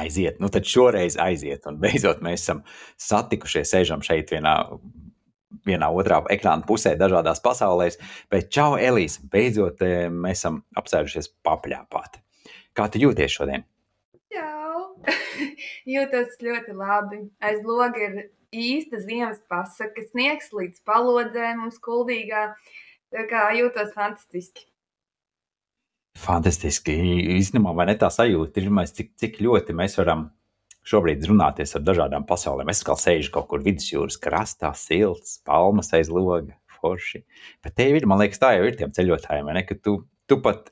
aiziet. Nu, tad šoreiz aiziet. Un beidzot mēs esam satikušies, sēžam šeit vienā, vienā otrā ekrāna pusē, dažādās pasaulēs. Bet čau, Elīze, beidzot eh, mēs esam apsēdušies papļāpāt. Kā tu jūties šodien? Čau! Jūtos ļoti labi. Aiz loga ir īsta ziemas pasaka, sniegs līdz palodzēm mums kuldīgā. Tā kā jūtos fantastiski. Fantastiski. Īstenībā, vai ne tā sajūta ir, cik, cik ļoti mēs varam šobrīd runāties ar dažādām pasaulēm. Es kā sēžu kaut kur vidusjūras krastā, silts, palmas aiz loga, forši. Bet te ir, man liekas, tā jau ir tiem ceļotājiem, ne, ka tu, tu pat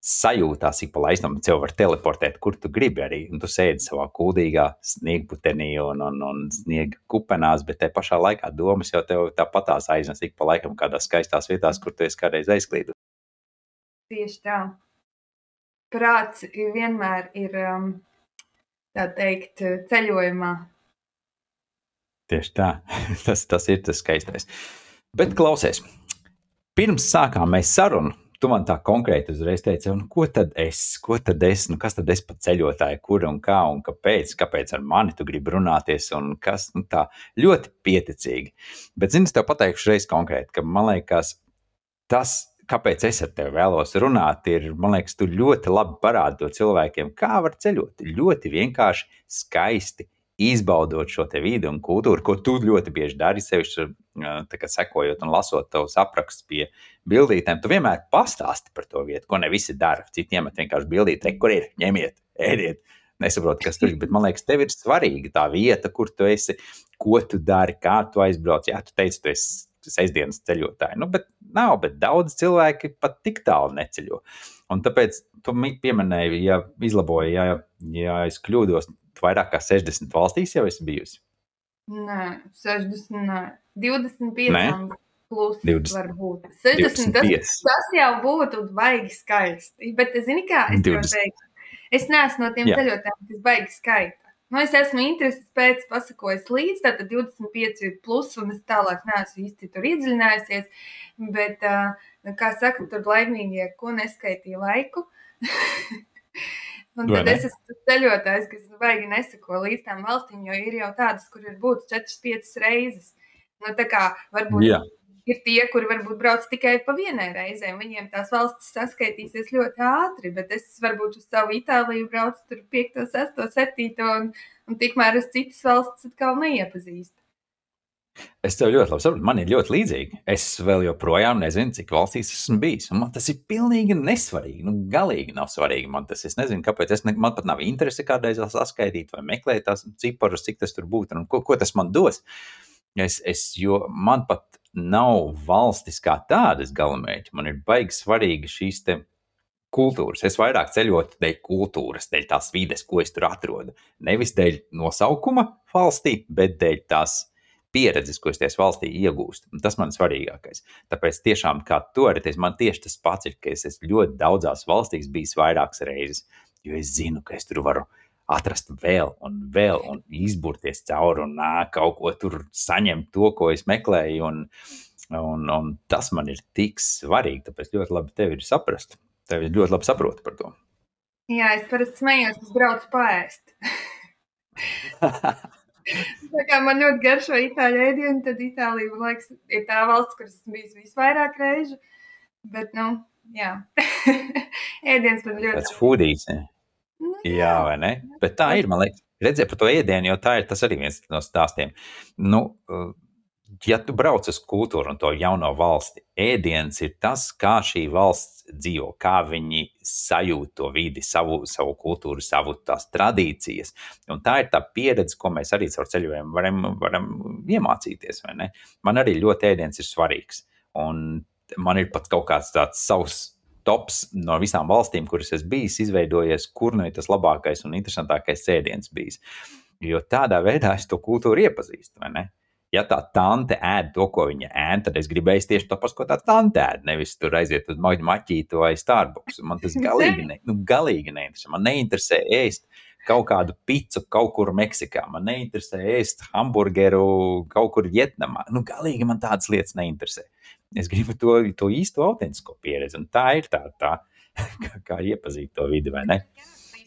sajūtās, ik pa laistam, tev var teleportēt, kur tu gribi arī. Un tu sēdi savā kūdīgā sniegputenī un, un, un sniega kupenās, bet te pašā laikā domas jau tev tāpatās aiznes ik pa laikam kādās skaistās vietās, kur tu esi kādreiz aizklīdus. Tieši tā. Prāts vienmēr ir, um, tā teikt, ceļojumā. Tieši tā. tas, tas ir tas skaistais. Bet klausies, pirms sākām mēs sarunu, tu man tā konkrēti uzreiz teici, un ko tad es, ko tad es, nu kas tad es pa ceļotāju, kur un kā un kāpēc, kāpēc ar mani tu gribi runāties un kas, nu tā ļoti pieticīgi. Bet, zini, es tev pateikšu reiz konkrēti, ka man liekas, tas, kāpēc es ar tevi vēlos runāt, ir, man liekas, tu ļoti labi parādi to cilvēkiem, kā var ceļot. Ļoti vienkārši, skaisti, izbaudot šo vidi un kultūru, ko tu ļoti bieži dari, sevišķi sekojot un lasot tavus aprakstus pie bildītēm. Tu vienmēr pastāsti par to vietu, ko ne visi dara. Citiem ir vienkārši bildīte, kur ir, ņemiet, ēdiet. Nesaprotu, kas tur ir, bet man liekas, tev ir svarīga tā vieta, kur tu esi, ko tu dari, kā tu aizbrauc. Jā, tu teici, tu esi sestdienas ceļotāji. Nu, bet nav, bet daudz cilvēki pat tik tālu neceļo. Un tāpēc tu pieminēji, ja izlaboji, ja, ja es kļūdos, vairāk kā 60 valstīs jau esi bijusi. Nē, 60, nē. 25. Nē? Plus 20, varbūt 60. Tas, tas jau būtu baigi skaisti. Bet, zini, kā es 20. teiktu, es neesmu no tiem ceļotājiem, kas baigi skaita. Nu, es esmu intereses pēc pasakojis līdzi, tātad 25 plus, un es tālāk neesmu īsti tur iedziļinājusies, bet, uh, kā saka, tur laimīgie, ko neskaitīja laiku. un tad es esmu ceļotājs, kas baigi nesako līdz tām valstīm, jo ir jau tādas, kur ir būt 4-5 reizes. Nu, tā kā varbūt Jā ir tie, kuri varbūt brauc tikai pa vienai reizē. Viņiem tās valstis saskaitīsies ļoti ātri, bet es varbūt uz savu Itāliju braucu tur 5, 6, 7, un, un tikmēr es citas valstis atkal neiepazīstu. Es tev ļoti labi saprotu, man ir ļoti līdzīgi. Es vēl joprojām nezinu, cik valstīs esmu bijis. Man tas ir pilnīgi nesvarīgi. Nu, galīgi nav svarīgi. Man tas es nezinu, kāpēc. Es ne, man pat nav interese kādreiz saskaitīt vai meklēt tās ciparus, cik tas tur būtu un ko, ko tas man dos. Es, es, jo man pat nav valstis kā tādas galamērķi. Man ir baigi svarīgi šīs kultūras. Es vairāk ceļotu dēļ kultūras, dēļ tās vides, ko es tur atrodu. Nevis dēļ nosaukuma valstī, bet dēļ tās pieredzes, ko es tajā valstī iegūstu. Tas man ir svarīgākais. Tāpēc, tiešām, kā teici, man tieši tas pats ir, ka es esmu ļoti daudzās valstīs bijis vairākas reizes, jo es zinu, ka es tur varu atrast vēl un vēl, un izburties cauri un nā, kaut ko tur saņemt, to, ko es meklēju. Un, un, un tas man ir tik svarīgi. Tāpēc ļoti labi tevi ir saprast. Tevi ļoti labi saprotu par to. Jā, es parasti smējos, es braucu pāriest. tā kā man ļoti garšo itāļu ēdienu, tad Itālija, liekas, ir tā valsts, kuras esmu bijis visvairāk reižu. Bet, nu, jā, ēdiens man ļoti. Tas foodies, ne? Nu, jā. jā, vai ne? Bet tā ir, man liekas, redzēt par to ēdienu, jo tā ir tas arī viens no stāstiem. Nu, ja tu brauc uz kultūru un to jauno valsti, ēdiens ir tas, kā šī valsts dzīvo, kā viņi sajūt to vidi, savu, savu kultūru, savu tās tradīcijas. Un tā ir tā pieredze, ko mēs arī caur ceļojumu varam, varam iemācīties. Man arī ļoti ēdiens ir svarīgs. Un man ir pat kaut kāds tāds savs tops no visām valstīm, kuras esmu bijis, izveidojies, kur nu ir tas labākais un interesantākais sēdiens bijis. Jo tādā veidā es to kultūru iepazīstu. Ja tā tante ēd to, ko viņa ēd, tad es gribēju tieši to pašu, ko tā tante ēd. Nevis tur aiziet uz maģītu vai Starbucks. Man tas galīgi, ne, nu, galīgi neinteresē. Man neinteresē ēst kaut kādu pizzu kaut kur Meksikā. Man neinteresē ēst hamburgeru kaut kur Vietnamā. Nu, galīgi man tādas lietas neinteresē. Es gribu to, to īsto autentisko pieredzi. Un tā ir tā, tā kā, kā iepazīt to vidi, vai ne?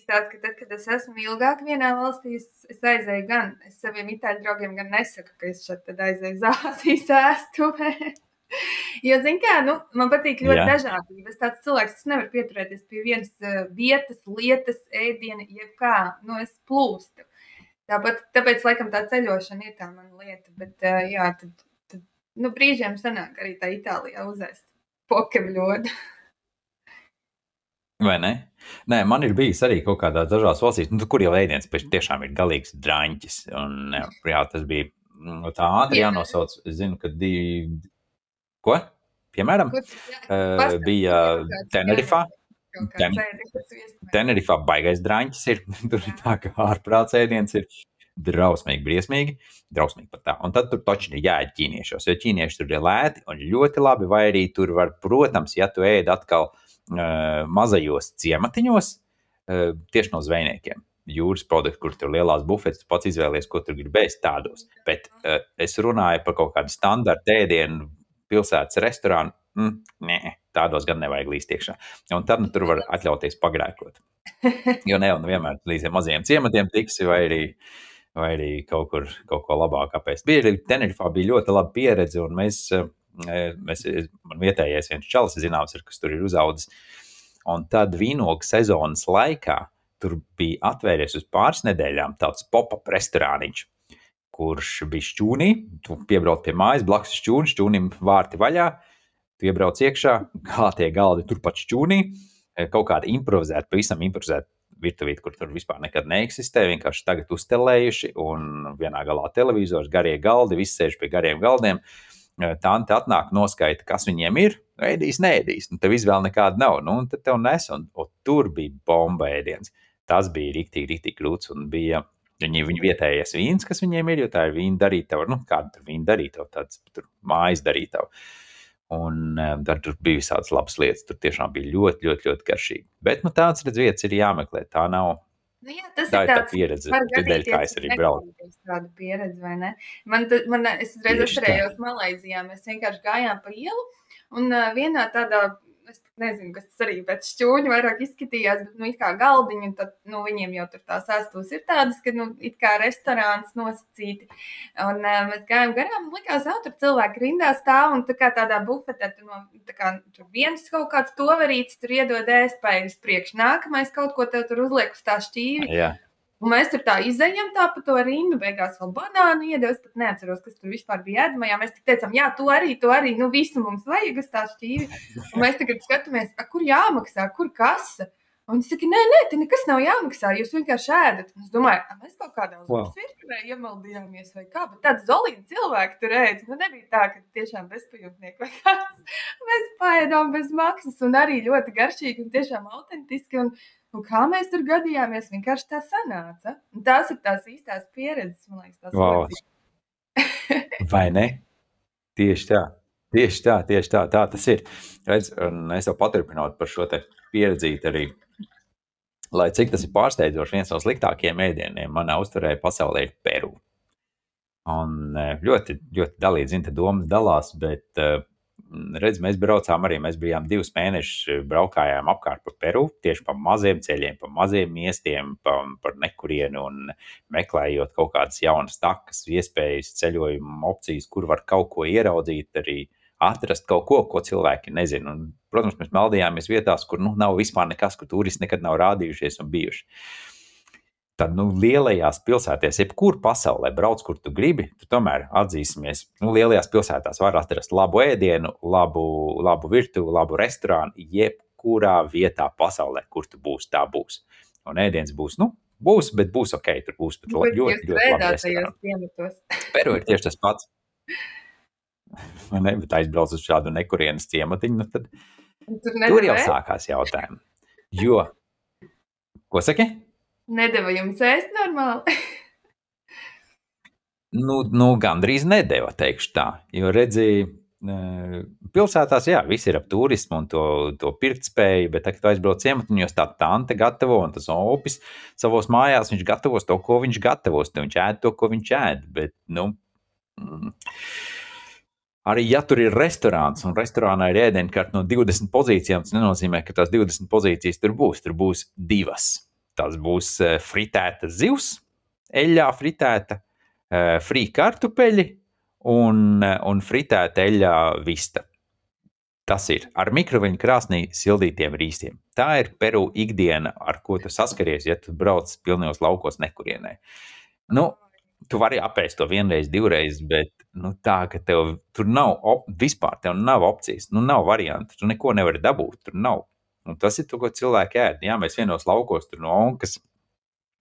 tāds, ka tad, kad es esmu ilgāk vienā valstī, es, es aizēju gan es saviem itāļu draugiem, gan nesaku, ka es šeit aizēju uz Āzijas ēstuvē. Jo, zin kā, nu, man patīk ļoti dažādība. Es tāds cilvēks, kas nevar pieturēties pie vienas uh, vietas, lietas, ēdiena, jebkā. Nu, es plūstu. Tāpat, tāpēc, laikam, tā ceļošana ir tā mana lieta. Bet, uh, jā, tad nu, brīžiem sanāk arī tā Itālijā uzēst pokemļodu. Vai ne? Nē, man ir bijis arī kaut kādās dažās valstīs, nu, kur jau ēdiens tiešām ir galīgs drāņķis. Un, jā, tas bija nu, tā ātri jānosauc. Es zinu, ka divi. Ko? Piemēram, uh, bija Tenerifā. Ten, Tenerifā baigais drāņķis ir. Tur ir tā, ka ārprāts ēdiens ir drausmīgi, briesmīgi. Drausmīgi pat tā. Un tad tur taču ir jāēd ķīniešos, jo ķīnieši tur ir lēti un ļoti labi. Vai arī tur var, protams, ja tu ēd atkal uh, mazajos ciematiņos, tieši no zvejniekiem. Jūras produkti, kur tur ir lielās bufetes, tu pats izvēlies, ko tur gribēsi tādos. Bet uh, es runāju par kaut kādu standarta ēdienu, pilsētas restorānu. Mm, nē, tādos gan nevajag līst iekšā. Un tad nu, tur var atļauties pagrēkot. Jo ne jau nu vienmēr līdz mazajiem ciematiem tiksi, vai arī, vai arī kaut kur kaut ko labāk apēst. Bija Tenerifā bija ļoti laba pieredze, un mēs uh, Mēs, man vietējais viens čalis, zināms, ir, kas tur ir uzaudzis. Un tad vīnogu sezonas laikā tur bija atvērties uz pāris nedēļām tāds pop-up restorāniņš, kurš bija šķūnī. Tu piebrauc pie mājas, blakus šķūnim, šķūnim vārti vaļā. Tu iebrauc iekšā, kā tie galdi turpat šķūnī. Kaut kāda improvizēta, pavisam improvizēta virtuvīte, kur tur vispār nekad neeksistē. Vienkārši tagad uztelējuši, un vienā galā televizors, garie galdi, visi sēž pie gariem galdiem. Uh, Tante atnāk, noskaita, kas viņiem ir. Ēdīs, nēdīs. Nu, tev izvēle nekāda nav. Nu, tad tev nes, un, un tur bija bomba ēdiens. Tas bija rīktīgi, rīktīgi grūts. Un bija viņi, viņi vietējais vīns, kas viņiem ir, jo tā ir vīna darītava. Nu, kāda tur vīna darītava, tāds tur mājas darītava. Un tad tur bija visādas labas lietas. Tur tiešām bija ļoti, ļoti, ļoti garšīgi. Bet nu, tāds redz, vietas ir jāmeklē. Tā nav Nu, jā, tas tā ir tāds tā pieredze, kādēļ kā es arī braucu. Tāda pieredze, vai ne? Man, man es uzreiz atcerējos Malaizijā, mēs vienkārši gājām pa ielu un uh, vienā tādā nezinu, kas tas arī pēc šķūņa vairāk izskatījās, bet, nu, it kā galdiņi, tad, nu, viņiem jau tur tās ēstos ir tādas, ka, nu, it kā restorāns nosacīti. Un uh, mēs gājām garām, likās, jau tur cilvēki rindā stāv, un tā kā tādā bufetē, tur, no, tā kā tur viens kaut kāds toverīts, tur iedod ēst pēc priekš, nākamais kaut ko tev tur uzliek uz tā šķīvi. Jā. Un mēs tur tā izējām, tā pa to rindu, beigās vēl banānu iedevu. Es pat neatceros, kas tur vispār bija ēdamajā. Mēs tik teicām, jā, to arī, to arī, nu visu mums vajag uz tā šķīvi. Un mēs tagad skatāmies, kur jāmaksā, kur kasa. Un viņš saka, nē, nē, te nekas nav jāmaksā, jūs vienkārši ēdat. Un es domāju, ka mēs kaut kādā Wow. virtuvē iemaldījāmies vai kā, bet tāds zolīts cilvēki tur ēd. Nu, nebija tā, ka tiešām bezpajumtnieki vai kāds. Mēs paēdām bez maksas un arī ļoti garšīgi un tiešām autentiski. Un, un kā mēs tur gadījāmies, vienkārši tā sanāca. Un tās ir tās īstās pieredzes, man liekas, tās Wow. Vai ne? Tieši tā. Tieši tā, tieši tā, tā tas ir. Redz, un es jau paturpinot par šo te pieredzīti arī. Lai cik tas ir pārsteidzoši, viens no sliktākajiem ēdieniem manā uzturē pasaulē ir Peru. Un eh, ļoti, ļoti dalīti, zina, domas dalās, bet, eh, redz, mēs braucām arī, mēs bijām divus mēnešus, eh, braukājām apkārt pa Peru, tieši pa maziem ceļiem, pa maziem miestiem, pa, par nekurienu un meklējot kaut kādas jaunas takas, iespējas, ceļojumu opcijas, kur var kaut ko ieraudzīt, arī atrast kaut ko, ko cilvēki nezina. Un, protams, mēs meldījāmies vietās, kur nu, nav vispār nekas, kur turisti nekad nav rādījušies un bijuši. Tad, nu, lielajās pilsētās, jebkur pasaulē, brauc, kur tu gribi, tu tomēr atzīsimies, nu, lielajās pilsētās var atrast labu ēdienu, labu, labu virtuvi, labu restorānu, jebkurā vietā pasaulē, kur tu būsi, tā būs. Un ēdiens būs, nu, būs, bet būs ok, tur būs pat la- Bet ļoti, ļoti labi. Peru ir tieši tas pats. Ne? Bet aizbrauc uz šādu nekurienes ciematiņu, nu tad Tur tur jau sākās jautājumi. Jo, ko saki? Nedeva jums ēst normāli. Nu, nu gandrīz nedēva, teikšu tā. Jo redzēji, pilsētās, jā, viss ir ap turismu un to, to pirktspēju, bet, tu aizbrauc ciematiņos, tā tante gatavo un tas opis savos mājās, viņš gatavos to, ko viņš gatavos. Viņš ēd to, ko viņš ēd. Bet, nu, mm, Arī ja tur ir restorāns un restorānā ir ēdienkarte no 20 pozīcijām, tas nenozīmē, ka tās 20 pozīcijas tur būs. Tur būs divas. Tas būs eh, fritēta zivs, eļļā fritēta, eh, frī kartupeļi un, eh, un fritēta eļļā vista. Tas ir ar mikroviļņu krāsnī sildītiem rīsiem. Tā ir Peru ikdiena, ar ko tu saskaries, ja tu brauc pilnos laukos nekurienē. Nu, tu vari apēst to vienreiz, divreiz, bet nu, tā, ka tev tur nav op, vispār, tev nav opcijas, nu, nav variantu, tu neko nevari dabūt, tur nav. Un tas ir to, ko cilvēki ēd. Jā, mēs vienos laukos tur no onkas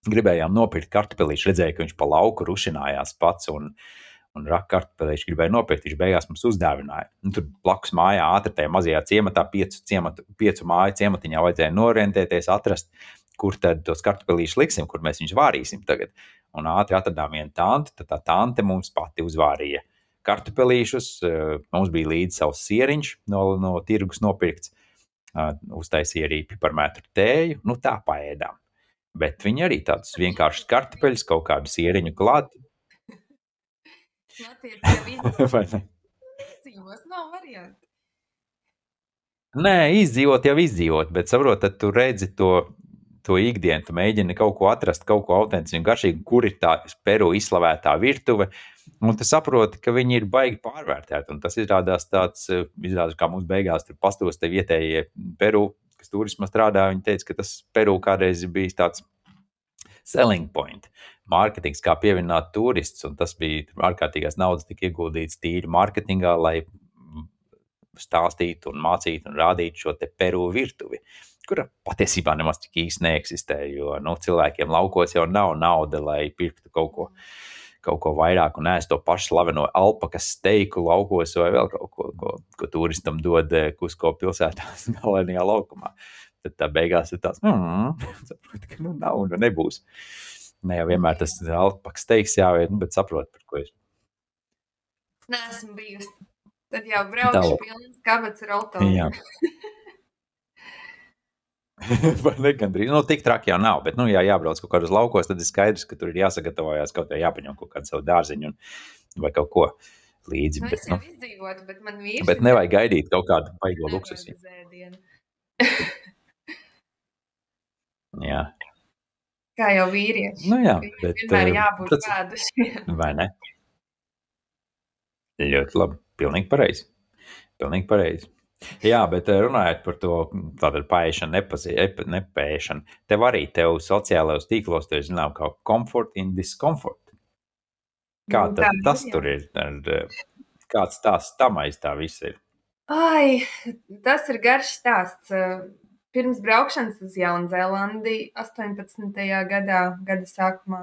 gribējām nopirkt kartupelīšu, redzēja, ka viņš pa lauku rušinājās pats un, un rakkartupelīšu gribēja nopirkt, viņš beigās mums uzdāvināja. Un tur blakus mājā, ātri tajā mazajā ciematā, piecu, ciematu, piecu māju ciematiņā vajadzēja norientēties, atrast, kur tad tos kartupelīšus liksim, kur mēs viņus vārīsim tagad. Un ātri atradām vienu tanti, tad tā tante mums pati uzvārīja kartupelīšus, mums bija līdzi savs sieriņš no, no tirgus nopirkts uztaisīja arī piparmētru tēju, nu tā paēdām. Bet viņi arī tādus vienkāršus kartupeļus, kaut kādu sieriņu klāt. Vai ne? Izdzīvos, nav variantu. Nē, izdzīvot jau izdzīvot, bet saprot, tad tu redzi to, to ikdienu, tu mēģini kaut ko atrast, kaut ko autentisku un garšīgu, kur ir tā Peru izslavētā virtuve, Un tu saproti, ka viņi ir baigi pārvērtēti. Tas izrādās tāds, eh, izrādās, kā mums beigās tur pastos te vietējie Peru, kas turismā strādā. Viņi teica, ka tas Peru kādreiz bija tāds selling point, mārketings, kā pievienot turistus. Un tas bija ārkārtīgās naudas, tika ieguldīts tīri mārketingā, lai stāstītu un mācītu un rādītu šo Peru virtuvi. Kura patiesībā nemaz tik īsti neeksistē, jo nu, cilvēkiem laukos jau nav nauda, lai pirktu kaut ko kaut ko vairāk un ēst to pašu slaveno alpakas steiku laukos vai vēl kaut ko, ko, ko turistam dod eh, Kusko pilsētās galvenajā laukumā. Tad tā beigās ir tāds, mm, saprot, ka nu nav un nebūs. Ne jau vienmēr tas alpakas steiks jāiet, nu, bet saprot, par ko es. Nē, esmu bijusi. Tad jau braukšu pilns kabats ar automašīnu. Vai ne gandrīz? Nu, tik traki jau nav, bet, nu, ja jābrauc kaut kādos laukos, tad ir skaidrs, ka tur ir jāsagatavojas kaut kā jāpaņem kaut kādu savu dārziņu un, vai kaut ko līdzi. Nu, bet, nu, izdzīvotu, bet man vīrs. Bet nevajag gaidīt kaut kādu baigo luksusu. jā. Kā jau vīrieši. Nu, jā, bet, vienmēr jābūt tas... tādušiem. Vai ne? Ļoti labi. Pilnīgi pareizi. Pilnīgi pareizi. Jā, bet eh, runājot par to tādu paiešanu, nepēšanu, tev arī tev sociālajos tīklos, tu zinām, kā comfort in discomfort. Kā Nu, tā tas ir, jā. tur ir? Eh, Kāds tās tam aiz tā viss ir? Ai, tas ir garš stāsts. Pirms braukšanas uz Jaunzēlandi 18. gadā, gada sākumā,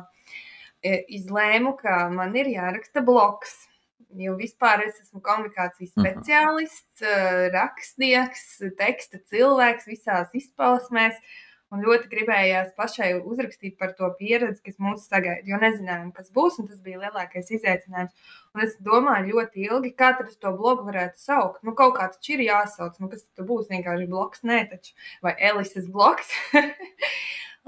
izlēmu, ka man ir jāraksta bloks. Jo vispār es esmu komunikācijas Mhm. speciālists, eh, rakstnieks, teksta cilvēks visās izpausmēs. Un ļoti gribējās pašai uzrakstīt par to pieredzi, kas mūs sagaida. Jo nezinājām, kas būs, un tas bija lielākais izaicinājums. Un es domāju ļoti ilgi, kā tad to blogu varētu saukt. Nu, kaut kā taču ir jāsauc, nu, kas tad būs vienkārši bloks, nē, taču, vai Elises bloks.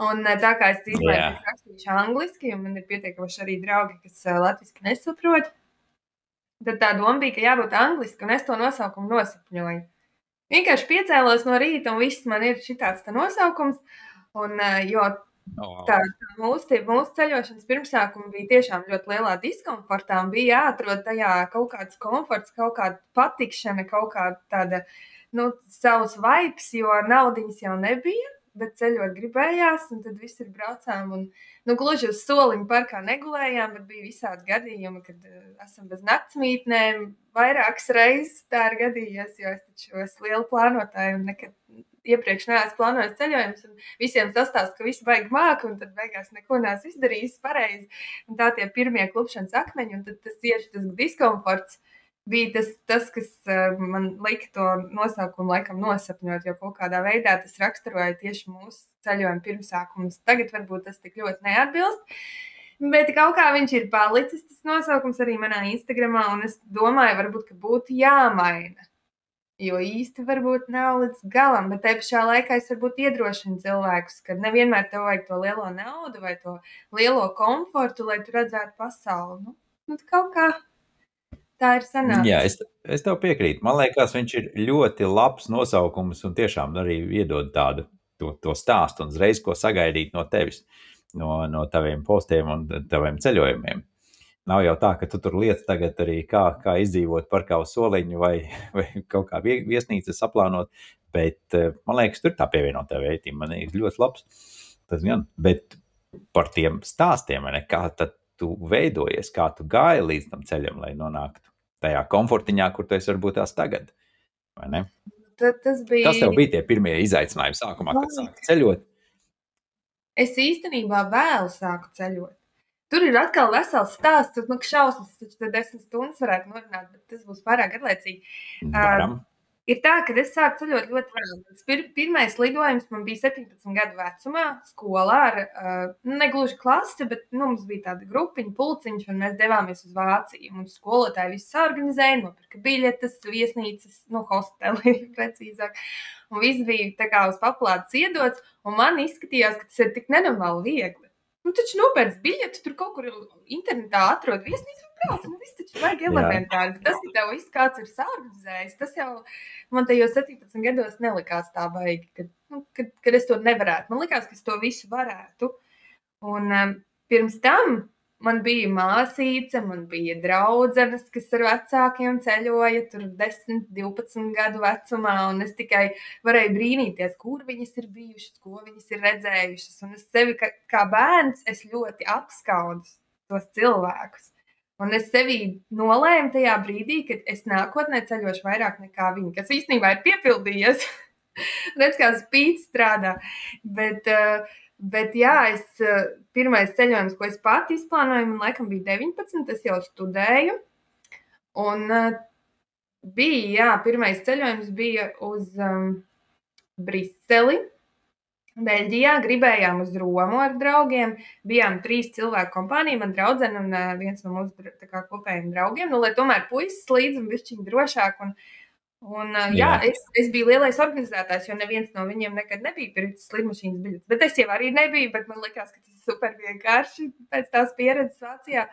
un eh, tā kā es izlēmu, ka rakstīšu angliski, un man ir pietiekami arī draugi, kas eh, latviski nesaprot. Tad tā doma bija, ka jābūt angliski, un es to nosaukumu nosapņoju. Vienkārši piecēlos no rīta, un viss man ir štāds nosaukums. Un, eh, jo Oh, tā, tā mūsu, mūsu ceļošanas pirmsākumi bija tiešām ļoti lielā diskomfortā. Bija jāatrod tajā kaut kāds komforts, kaut kāda patikšana, kaut kāda tāda nu, savs vibes, jo naudiņas jau nebija. Bet ceļot gribējās, un tad viss ir braucām. Un, nu, gluži uz soliņa parkā negulējām, bet bija visādi gadījumi, kad uh, esam bez naktsmītnēm. Vairākas reizes tā ir gadījies, jo es taču esmu liela plānotāja un nekad iepriekš neesmu plānojis ceļojumus. Visiem sastāst, ka viss baigs mākslinieks, un tad beigās neko neesmu izdarījis pareizi. Un tā tie pirmie klupšanas akmeņi, un tad tas tieši tas diskomforts bija tas, tas kas uh, man lika to nosaukumu laikam nosapņot, jo kaut kādā veidā tas raksturoja tieši mūsu ceļojuma pirmsākumus. Tagad varbūt tas tik ļoti neatbilst. Bet kaut kā viņš ir palicis, tas nosaukums arī manā Instagramā, un es domāju, varbūt, būtu jāmaina. Jo īsti varbūt nav līdz galam, bet te pašā laikā es varbūt iedrošinu cilvēkus, ka nevienmēr tev vajag to lielo naudu vai to lielo komfortu, lai tu redzētu pasauli. Nu, nu kaut kā tā ir sanāca. Jā, es, es tev piekrītu. Man liekas, viņš ir ļoti labs nosaukums un tiešām arī iedod tādu to, to stāstu un uzreiz ko sagaidīt no tevis, no, no taviem postiem un taviem ceļojumiem. Nav jau tā, ka tu tur lietas tagad arī kā, kā izdzīvot par kaut soliņu vai, vai kaut kā viesnīcas aplānot, bet man liekas, tur tā pievienotā vērtība man ir ļoti labs. Tas gan, bet par tiem stāstiem, ne, kā tu veidojies, kā tu gāji līdz tam ceļam, lai nonāktu tajā komfortiņā, kur tu esi varbūt tās tagad. Tad tas bija. Kas tev bija tie pirmie izaicinājumi sākumā, kad sāki ceļot? Es īstenībā vēl sāku ceļot. Tur ir atkal vesels stāsts. Tur nu, šausmas, taču desmit stundas varētu norunāt, bet tas būs pārāk garlaicīgi. Varam. Uh, ir tā, ka es sāku ceļot ļoti vēl. Pir, pirmais lidojums man bija 17 gadu vecumā, skolā ar uh, ne gluži klasi, bet nu, mums bija tāda grupiņa, pulciņš, un mēs devāmies uz Vāciju. Mums skolotāji viss organizēja, nopirka biļetes, viesnīcas, nu, hosteli precīzāk. Un viss bija tā kā uz paplātes iedots, un man izskatījās, ka tas ir tik nenormāli viegli. Nu, taču nopērts biļeti, tur kaut kur internetā atrod viesnīcu brauc. Nu, viss taču vajag elementāri. Tas, ka tev viss kāds ir sārganizējis, tas jau man tajos 17 gados nelikās tā baigi, kad, nu, kad, kad es to nevarētu. Man likās, ka es to visu varētu. Un um, pirms tam Man bija māsīca, man bija draudzenes, kas ar vecākiem ceļoja, tur 10, 12 gadu vecumā, un es tikai varēju brīnīties, kur viņas ir bijušas, ko viņas ir redzējušas. Un es sevi kā, kā bērns ļoti apskaudu tos cilvēkus. Un es sevī nolēmu tajā brīdī, kad es nākotnē ceļošu vairāk nekā viņi, kas īstenībā ir piepildījies. Redz, kā spīd strādā. Bet, uh, Bet, jā, es eh, pirmais ceļojums, ko es pati izplānoju, man laikam bija 19, es jau studēju. Un uh, bija, jā, pirmais ceļojums bija uz um, Briseli. Beļģijā gribējām uz Romu ar draugiem. Bijām trīs cilvēku kompānija, man draudzene un uh, viens no mūsu kā, kopējiem draugiem. Nu, lai tomēr puisis līdzi un bišķiņi drošāk. Un, uh, Un, uh, jā, jā es, es biju lielais organizētājs, jo neviens no viņiem nekad nebija pircis lidmašīnas biļetes. Bet es jau arī nebiju, bet man liekas, ka tas ir super vienkārši pēc tās pieredzes Vācijā.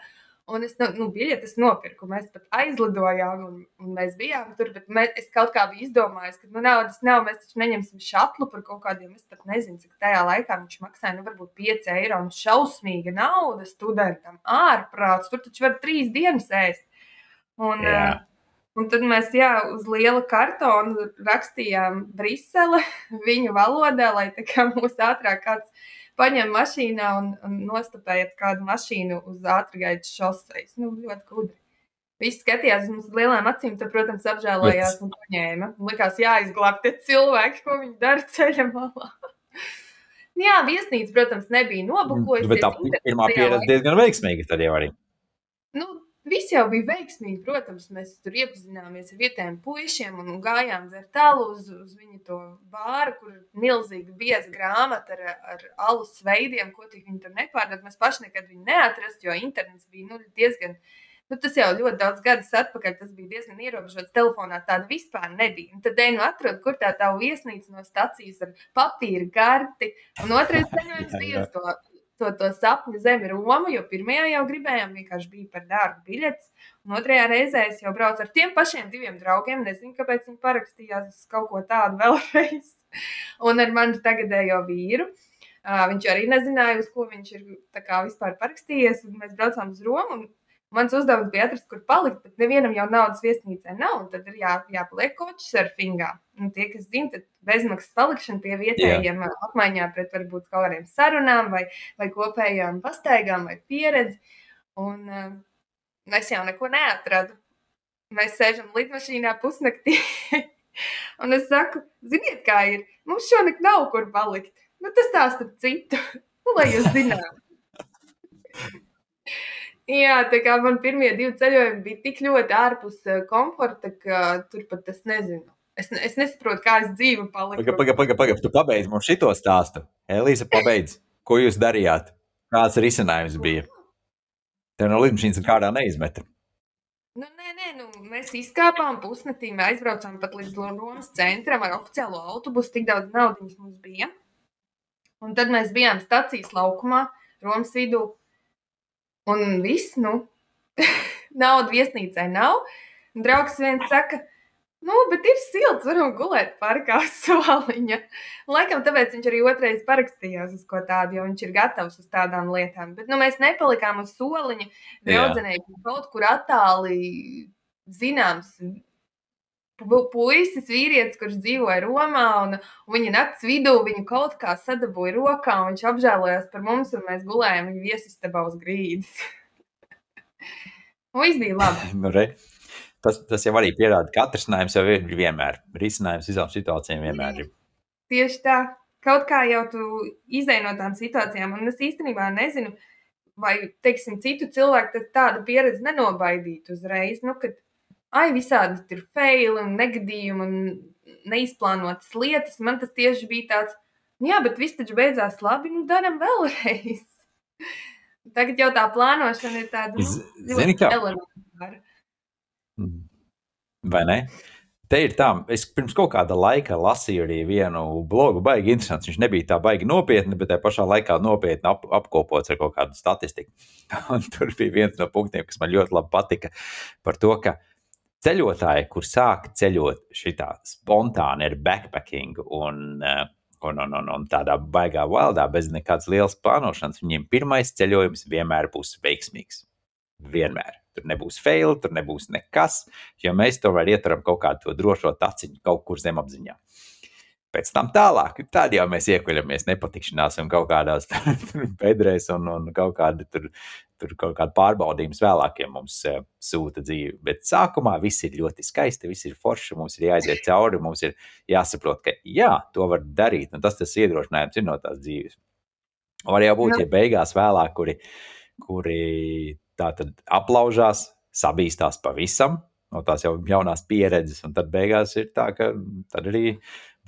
Un es nu, biļetes nopirku, mēs pat aizlidojām, un, un mēs bijām tur. Bet mēs, es kaut kā biju izdomājis, ka nu, naudas nav, mēs taču neņemsim šatlu par kaut kādiem. Es pat nezinu, cik tajā laikā viņš maksāja, nu, varbūt 5 eiro. Un šausmīga nauda studentam ārprāts. Tur taču var trīs dienas ēst. Un, jā. uh, Un tad mēs jā, uz liela kartona rakstījām Brisele viņu valodā, lai mūs ātrāk kāds paņem mašīnā un, un nostapējiet kādu mašīnu uz ātrgaitas šoseis. Nu, ļoti gudri. Visi skatījās uz lielām acīm, tad, protams, apžēlojās un paņēma. Likās, jāizglāb tie cilvēki, ko viņi dara ceļa malā. Jā, viesnīca, protams, nebija nobukojusies. Bet tā pirmā pieredze diezgan veiksmīga tad jau arī. Nu, Viss jau bija veiksmīgi. Protams, mēs tur iepazināmies ar vietējiem puišiem un gājām dzert alu uz, uz viņu to bāru, kur ir milzīga bieza grāmata ar, ar alus veidiem, ko tik viņi tur nepārdod. Mēs paši nekad viņu neatrast, jo internets bija nu, diezgan. Nu, tas jau ļoti daudz gadus atpakaļ, tas bija diezgan ierobežots. Telefonā tāda vispār nebija. Un tad ej, nu, atrod, kur tā tā viesnīca no stacijas ar papīra karti. Un otrais ceļojums bija uz to to, to sapņu zemi Romu, jo pirmajā jau gribējām, vienkārši bija par dārgu biļetes. Un otrajā reizē es jau braucu ar tiem pašiem diviem draugiem. Nezinu, kāpēc viņi parakstījās kaut ko tādu vēlreiz. Un ar mani tagadējo vīru. Uh, viņš arī nezināja, uz ko viņš ir vispār parakstījies. Mēs braucām uz Romu. Mans uzdevums bija atrast, kur palikt, bet nevienam jau naudas viesnīcē nav. Tad ir jā, jāpaliek kočs surfingā. Un tie, kas zina, tad bezmaksas palikšana pie vietējiem jā. apmaiņā pret varbūt kaut kādiem sarunām vai, vai kopējām pastaigām vai pieredzi. Un uh, es jau neko neatradu. Mēs sēžam lidmašīnā pusnaktī. un es saku, ziniet, kā ir. Mums šonakt nav kur palikt. Nu, tas tā starp citu. nu, lai jūs zinātu. Jā, tā kā man pirmie divi ceļojumi bija tik ļoti ārpus eh, komforta, ka tur pat es nezinu. Es, es nesaprotu, kā es dzīvu paliku. Pagaid, pagaid, pagaid, paga. tu pabeidz mums šito stāstu. Elīze, pabeidz. Ko jūs darījāt? Kāds risinājums bija? Tev no lidmašīnas kādā neizmeta. Nu, nē, nē, nu, mēs izkāpām pusnaktīm, aizbraucām pat līdz Romas centram ar oficiālo autobusu. Tik daudz naudas mums bija. Un tad mēs bijām stācijas laukumā, Romas vidū. Un viss, nu, nauda viesnīcai nav. Un draugs viens saka, Nu, bet ir silts, varam gulēt parkā soliņa. Laikam tāpēc viņš arī otrais parakstījās uz ko tādu, jo viņš ir gatavs uz tādām lietām. Bet nu, mēs nepalikām uz soliņa. Draudzenēji kaut kur attāli zināms puisis, vīrietis, kurš dzīvoja Romā, un, un viņa naktas vidū viņu kaut kā sadabūja rokā, un viņš apžēlojās par mums, un mēs gulējām viņa viesistabā uz grīdas. viss bija labi. nu, re. Tas, tas jau arī pierāda, ka atrisinājums jau ir vienmēr. Risinājums visām situācijām vienmēr ir. Tieši tā. Kaut kā jau tu izdeji no tām situācijām, un es īstenībā nezinu, vai, teiksim, citu cilvēku tāda pieredze nenobaidītu uzreiz. Nu, kad, ai, visādi tur faili un negadījumi un neizplānotas lietas, man tas tieši bija tāds, nu jā, bet viss taču beidzās labi, nu daram vēlreiz. Tagad jau tā plānošana ir tāda nu, ļoti elementāra. Mm. Vai ne? Te ir tā, es pirms kaut kāda laika lasīju arī vienu blogu, baigi interesants. Viņš nebija tā baigi nopietni, bet tajā pašā laikā nopietni ap, apkopots ar kaut kādu statistiku. Un tur bija viens no punktiem, kas man ļoti labi patika par to, ka ceļotāji, kur sāk ceļot šitā spontāni ar backpacking un, eh, un, un, un, un tādā baigā valdā bez nekādas lielas plānošanas, viņiem pirmais ceļojums vienmēr būs veiksmīgs. Vienmēr. Tur nebūs fail, tur nebūs nekas, jo mēs to vēl ietveram kaut kādu drošo taciņu kaut kur zemapziņā. Pēc tam tālāk, tad jau mēs iekuļamies nepatikšanās un kaut kādās bedrēs un, un kaut kāda tur, tur kaut kāda pārbaudījums vēlākiem mums uh, sūta dzīve. Bet sākumā viss ir ļoti skaisti, viss ir forši, mums ir jāiziet cauri, mums ir jāsaprot, ka jā, to var darīt, un tas tas iedrošinājums ir no tās dzīves. Var jau būt, ja beigās vēlāk, kuri, kuri tā tad aplaužās, sabīstās pavisam no tās jau jaunās pieredzes, un tad beigās ir tā, ka tad arī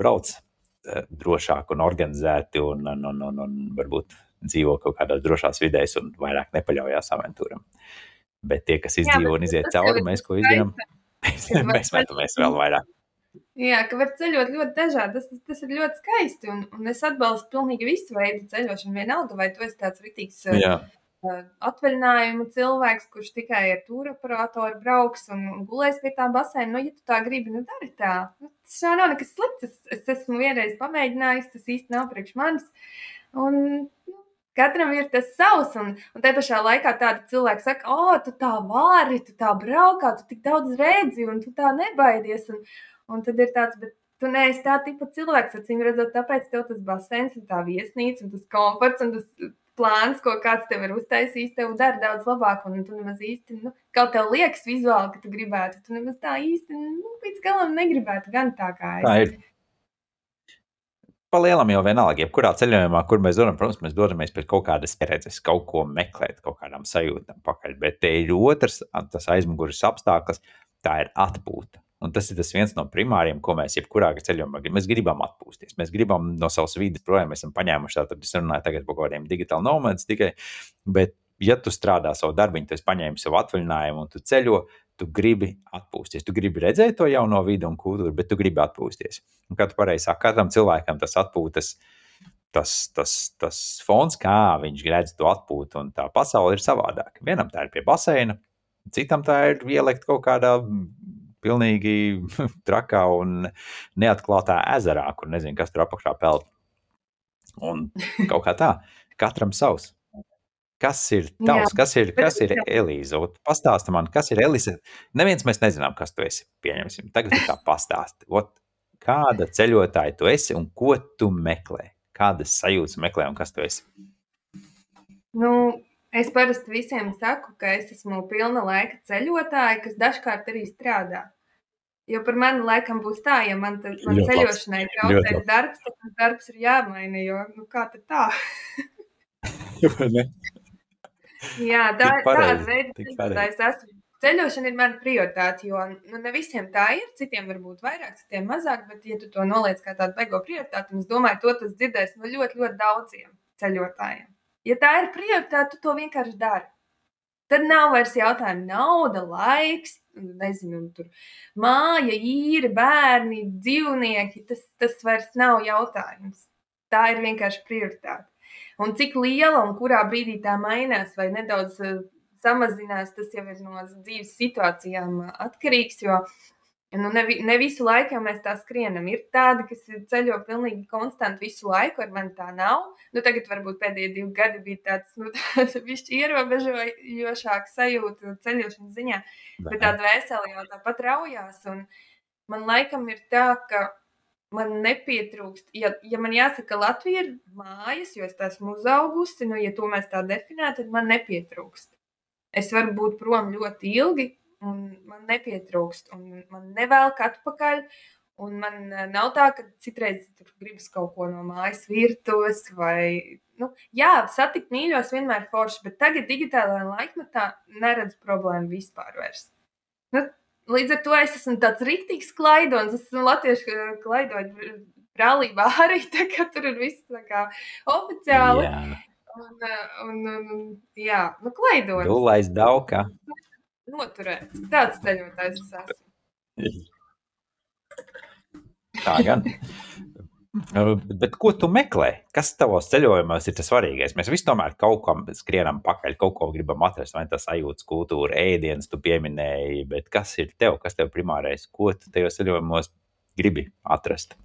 brauc eh, drošāk un organizēti un, un, un, un, un varbūt dzīvo kaut kādās drošās vidēs un vairāk nepaļaujas avantūram. Bet tie, kas izdzīvo Jā, un iziet cauri, mēs ko izdarām, mēs metamies vēl vairāk. Jā, ka var ceļot ļoti dažādi. Tas, tas ir ļoti skaisti. Un, un es atbalstu pilnīgi visu veidu ceļošanu. Vienalga, vai tu esi tāds rītīgs Jā atvaļinājumu cilvēks, kurš tikai ar tūru operatoru brauks un gulēs pie tā baseina. Nu, ja tu tā gribi, nu dari tā. Nu, tas jau nav nekas slikts. Es, es esmu vienreiz pamēģinājis, tas īsti nav priekš manis. Un, nu, Katram ir tas savs, un, un te pašā laikā tādi cilvēki saka, o, oh, tu tā vari, tu tā braukā, tu tik daudz redzi, un tu tā nebaidies. Un, un tad ir tāds, bet tu neesi tā tipa cilvēks, acīm redzot, tāpēc tev tas basēns un tā viesnīca un tas komforts un tas plāns, ko kāds tev ir uztaisījis, tev dara daudz labāk. Un tu nemaz īsti, nu, kaut tev liekas vizuāli, ka tu gribētu, tu nemaz tā īsti, nu, līdz galam negribētu gan tā kā es. Tā ir. Palielam jau vienalga, jebkurā ceļojumā, kur mēs dodamies, protams, mēs dodamies pēc kaut kādas pieredzes, kaut ko meklēt, kaut kādām sajūtām pakaļ. Bet te ir otrs, tas aizmugures apstākļus, tā ir atpūta. Un tas ir tas viens no primāriem, ko mēs jebkurā ceļojumā gribam. Mēs gribam atpūsties. Mēs gribam no savas vidas projām. Mēs esam paņēmuši tādu, es runāju tagad par kaut kādiem digitāliem nomādiem tikai. Bet, ja tu strādā savu darbu, tu paņēmi savu atvaļinājumu un tu ceļo, tu gribi atpūsties. Tu gribi redzēt to jauno vidi un kultūru, bet tu gribi atpūsties. Un, kā tu pareizi saki, katram cilvēkam tas atpūtas. Tas, tas, tas fons, kā viņš redz to atpūtu, un tā pasaule ir savādāka. Vienam tā ir pie baseina, citam tā ir ielikt kaut kādā pilnīgi trakā un neatklātā ezerā, kur nezinu, kas tur apakšā peld. Un kaut kā tā, katram savs. Kas ir tavs, kas ir, kas ir Elīze? Pastāsti man, kas ir Elīze. Neviens mēs nezinām, kas tu esi. Pieņemsim. Tagad tā pastāsti. Ot, kāda ceļotāja tu esi un ko tu meklē? Kādas sajūtas meklē un kas tu esi? Nu, Es parasti visiem saku, ka es esmu pilna laika ceļotāja, kas dažkārt arī strādā. Jo par mani laikam būs tā, ja man, tad, man ļoti ceļošanai traucēs darbs, tad tas darbs ir jāmaina. Jo, nu, kā tad tā? Jā, tā ir tāda veida, esmu. Ceļošana ir mana prioritāte, jo nu, ne visiem tā ir. Citiem varbūt vairāk, citiem mazāk, bet, ja tu to noliec kā tādu beigo prioritāti, es domāju, to tas dzirdēs no ļoti, ļoti daudziem ceļotājiem. Ja tā ir prioritāte, tu to vienkārši dari. Tad nav vairs jautājumu nauda, laiks, nezinu, tur māja, īri, bērni, dzīvnieki. Tas, tas vairs nav jautājums. Tā ir vienkārši prioritāte. Un cik liela un kurā brīdī tā mainās vai nedaudz uh, samazinās, tas jau ir no dzīves situācijām atkarīgs. Jo Nu, ne, ne visu laiku jau mēs tā skrienam. Ir tādi, kas ceļo pilnīgi konstanti visu laiku, ar mani tā nav. Nu, tagad varbūt pēdējie divi gadi bija tāds, nu, tāds ierobežojošāks sajūta ceļošanas ziņā, bet tā dvēsele jau tāpat raujās. Un man laikam ir tā, ka man nepietrūkst. Ja, ja man jāsaka, Latvija ir mājas, jo es esmu uzaugusi, nu, ja to mēs tā definētu, tad man nepietrūkst. Es varu būt prom ļoti ilgi, un man nepietrūkst, un man nevelk atpakaļ. Un man eh, nav tā, ka citreiz gribas kaut ko no mājas virtuves, vai, nu, jā, satikt mīļos vienmēr forši, bet tagad digitālajā laikmetā neredzu problēmu vispār vairs. Nu, līdz ar to es esmu tāds rīktīgs klaidons, es esmu latviešu klaidoņu brālībā arī, tā kā tur ir viss tā kā oficiāli. Jā. Un, eh, un, un, jā, nu, klaidoņi. Dulais dauka noturēts. Tāds ceļotājs es esmu. Tā gan. Bet ko tu meklē? Kas tavos ceļojumos ir tas svarīgais? Mēs visi tomēr kaut kam skrienam pakaļ, kaut ko gribam atrast, vai tas sajūtas kultūra, ēdienas, tu pieminēji, bet kas ir tev, kas tev primārais, ko tu tajos ceļojumos gribi atrast?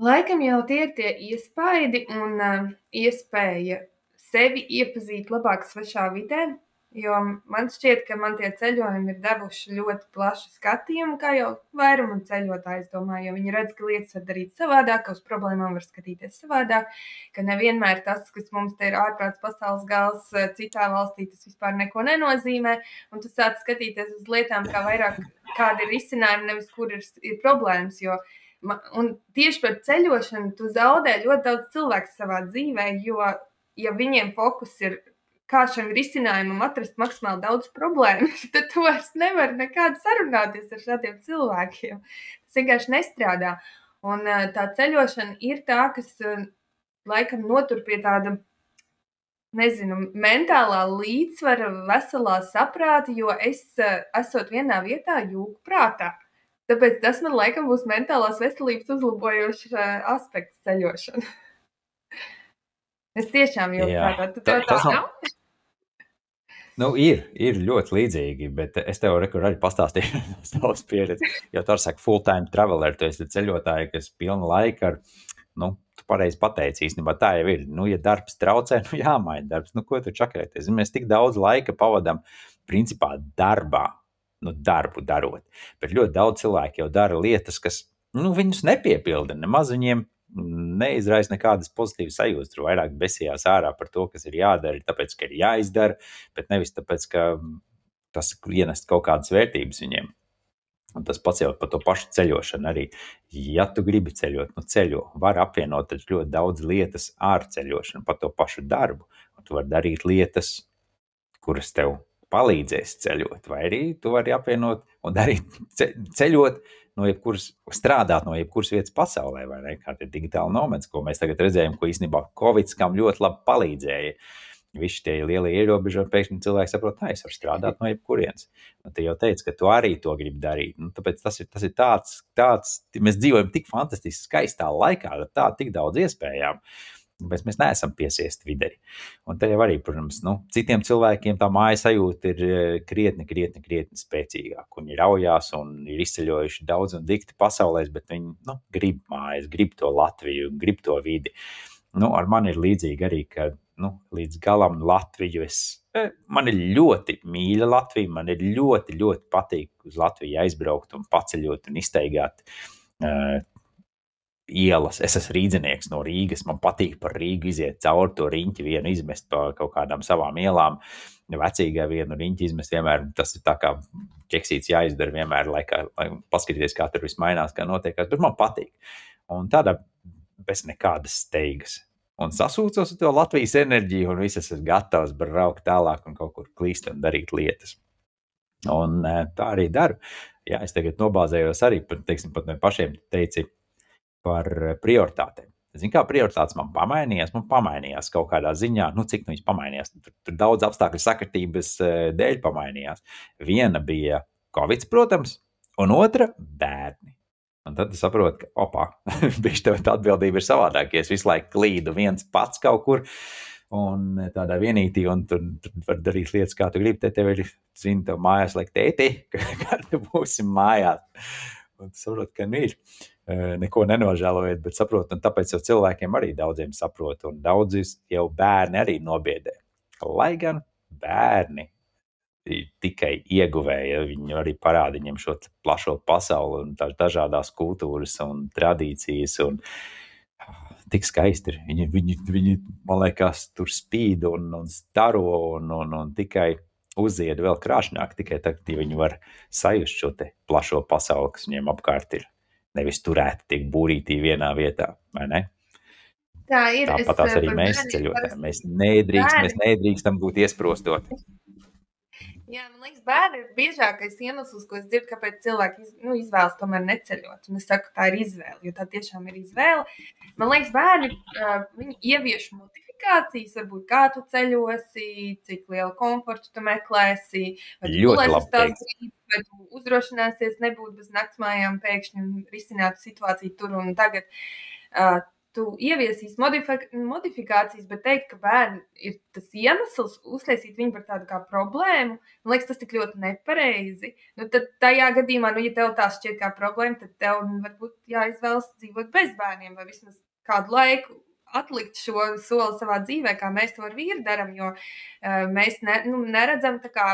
Laikam jau tie ir tie iespaidi un uh, iespēja sevi iepazīt labāk svešā vidē, Jo man šķiet, ka man tie ceļojumi ir devuši ļoti plašu skatījumu, kā jau vairumam ceļotāju. Es domāju, jo viņi redz, ka lietas var darīt savādāk, ka uz problēmām var skatīties savādāk, ka nevienmēr tas, kas mums te ir ārprāts pasaules gals, citā valstī tas vispār neko nenozīmē. Un tu sāc skatīties uz lietām, kā vairāk kādi ir risinājumi, nevis kur ir, ir problēmas. Jo, un tieši par ceļošanu tu zaudē ļoti daudz cilvēku savā dzīvē, jo ja viņiem fokus ir kā šim risinājumam atrast maksimāli daudz problēmu, tad tu vairs nevari nekādu sarunāties ar šādiem cilvēkiem. Tas vienkārši nestrādā. Un tā ceļošana ir tā, kas laikam notur pie tāda, nezinu, mentālā līdzsvara, veselā saprāta, jo es esot vienā vietā, jūgu prātā. Tāpēc tas man laikam būs mentālās veselības uzlabojošs aspekts ceļošana. Es tiešām jau tādu tā, tā, tā nav. Nu, ir, ir ļoti līdzīgi, bet es tev rekur, arī pastāstīju no savas pieredzes. Jo tur saka, full-time traveler, tu esi ceļotāji, kas pilna laika ar, nu, tu pareizi pateici, īstenībā tā jau ir. Nu, ja darbs traucē, nu, jāmaina darbs. Nu, ko tu čakarēties? Mēs tik daudz laika pavadām, principā, darbā, nu, darbu darot. Bet ļoti daudz cilvēku jau dara lietas, kas, nu, viņus nepiepilda. Nemaz viņiem neizraisa nekādas pozitīvas sajūtas. Tur vairāk besījās ārā par to, kas ir jādara, tāpēc, ka ir jāizdara, bet nevis tāpēc, ka tas ienest kaut kādas vērtības viņiem. Un tas pats jau par to pašu ceļošanu arī. Ja tu gribi ceļot, nu ceļo. Var apvienot ļoti daudz lietas ar ceļošanu, pat to pašu darbu. Un tu vari darīt lietas, kuras tev palīdzēs ceļot, vai arī tu vari apvienot un darīt ceļot no jebkuras, strādāt no jebkuras vietas pasaulē, vai ne? Kā tie digitāli nomadi, ko mēs tagad redzējām, ko īstenībā Covid kam ļoti labi palīdzēja. Visi tie lielie ierobežojumi, pēkšņi cilvēki saprot, ka es varu strādāt no jebkurienes. Un tu jau teici, ka tu arī to gribi darīt. Nu, tāpēc tas ir, tas ir tāds, tāds, mēs dzīvojam tik fantastiski skaistā laikā, ar tā tik daudz iespējām. Uh, Bet mēs neesam piesiesti videi. Un te jau arī, protams, nu, citiem cilvēkiem tā mājas sajūta ir eh, krietni, krietni, krietni spēcīgāka. Viņi raujās un ir izceļojuši daudz un dikti pasaulē, bet viņi nu, grib mājas, grib to Latviju, grib to vidi. Nu, ar mani ir līdzīgi arī, ka nu, līdz galam Latviju es. Eh, man ir ļoti mīļa Latvija. Man ir ļoti, ļoti patīk uz Latviju aizbraukt un paceļot un izteigāt uh, ielas. Es esmu rīznieks no Rīgas. Man patīk par Rīgu iziet cauri to riņķi, vienu izmest pa kaut kādām savām ielām. Vecīgā vienu riņķi izmest vienmēr. Tas ir tā kā ķeksīts jāizdara vienmēr, lai, kā, lai paskatīties, kā tur viss mainās, kā notiekās. Bet man patīk. Un tāda bez nekādas steigas. Un sasūcos ar to Latvijas enerģiju, un viss esmu gatavs braukt tālāk un kaut kur klīst un darīt lietas. Un eh, tā arī daru. Jā, es tagad nobāzējos arī, teiksim, pat no pašiem teici, par prioritātēm. Zinu, kā prioritātes man pamainījās, man pamainījās kaut kādā ziņā, nu, cik nu viņas pamainījās. Tur, tur daudz apstākļu sakritības eh, dēļ pamainījās. Viena bija Covid, protams, un otra - bērni. Un tad es saprotu, ka, opā, bija tā atbildība ir savādāk. Ja es visu laiku klīdu viens pats kaut kur, un tādā vienītī, un tur, tur var darīt lietas, kā tu gribi. Te tev ir, zini, tev mājās liek tēti, kad būsim mājās. Un tu saproti, ka nu ir. Neko nenožēlojiet, bet saprotu, un tāpēc jau cilvēkiem arī daudziem saprot, un daudzus jau bērni arī nobiedē. Lai gan bērni tikai ieguvēja, viņi arī parāda viņiem šo plašo pasauli un tās dažādas kultūras un tradīcijas. Un, uh, tik skaisti ir. Viņi, viņi, viņi man liekas, tur spīd un, un staro un, un, un tikai uzied vēl krāšņāk, tikai tad, kad viņi var sajust šo plašo pasauli, kas viņiem apkārt ir. Nevis turēti tik būrītī vienā vietā, vai ne? Tā ir. Tāpat tās arī mēs ceļotājiem. Mēs nedrīkst, mēs nedrīkstam būt iesprostoti. Jā, man liekas, bērni ir biežākais iemesls, ko es dzirdu, kāpēc cilvēki iz, nu, izvēlas tomēr neceļot. Un es saku, tā ir izvēle, jo tā tiešām ir izvēle. Man liekas, bērni uh, ievieš modifikācijas, varbūt kā tu ceļosi, cik lielu komfortu tu meklēsi, vai tu ļoti labi. Vai tu uzdrošināsies nebūt bez naktsmājām pēkšņi un risināt situāciju tur un tagad. Uh, tu ieviesīs modifikācijas, bet teikt, ka bērni ir tas iemesls, uztaisīt viņu par tādu kā problēmu, man liekas, tas tik ļoti nepareizi. Nu, tad tajā gadījumā, nu, ja tev tā šķiet kā problēma, tad tev varbūt jāizvēlas dzīvot bez bērniem vai vismaz kādu laiku. Atlikt šo soli savā dzīvē, kā mēs to ar vīru darām, jo uh, mēs ne, nu, neredzam, kā,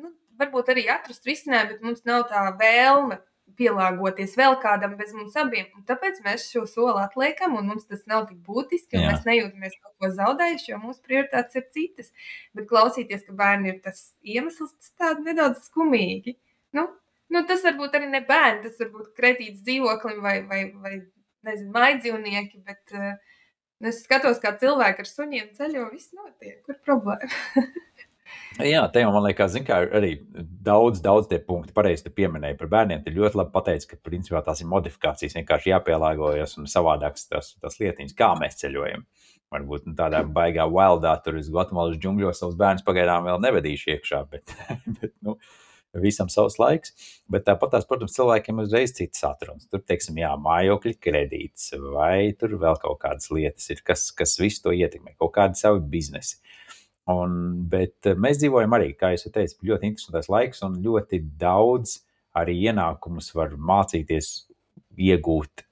nu, varbūt arī atrast risinājumu, bet mums nav tā vēlme pielāgoties vēl kādam bez mums abiem. Un tāpēc mēs šo soli atliekam, un mums tas nav tik būtiski. Mēs nejūtamies kaut ko zaudējuši, jo mūsu prioritātes ir citas. Bet klausīties, ka bērni ir tas iemesls, tas tāds nedaudz skumīgi. Nu, nu, tas varbūt arī ne bērni, tas varbūt kretīts dzīvoklim vai, vai, vai nezinu, maidzīvnieki. Bet, uh, Es skatos, kā cilvēki ar suņiem ceļo, viss notiek. Kur problēma? Jā, te jau man liekas, zin, arī daudz, daudz tie punkti, pareizi pieminēja par bērniem. Tur ļoti labi pateicis, ka principā tās ir modifikācijas, vienkārši jāpielāgojas un savādākas tas, tas lietiņas, kā mēs ceļojam. Varbūt nu, tādā baigā wildā, tur uz Gvatemalas džungļos savus bērnus pagaidām vēl nevedīšu iekšā, bet, bet nu, visam savs laiks. Bet tāpat, tās, protams, cilvēkiem uzreiz citas atrunas. Tur, teiksim, jā, mājokļa kredīts vai tur vēl kaut kādas lietas ir, kas, kas visu to ietekmē, kaut kādi savi biznesi. Un, bet eh, mēs dzīvojam arī, kā jau teicu, ļoti interesants laiks, un ļoti daudz arī ienākumus var mācīties iegūt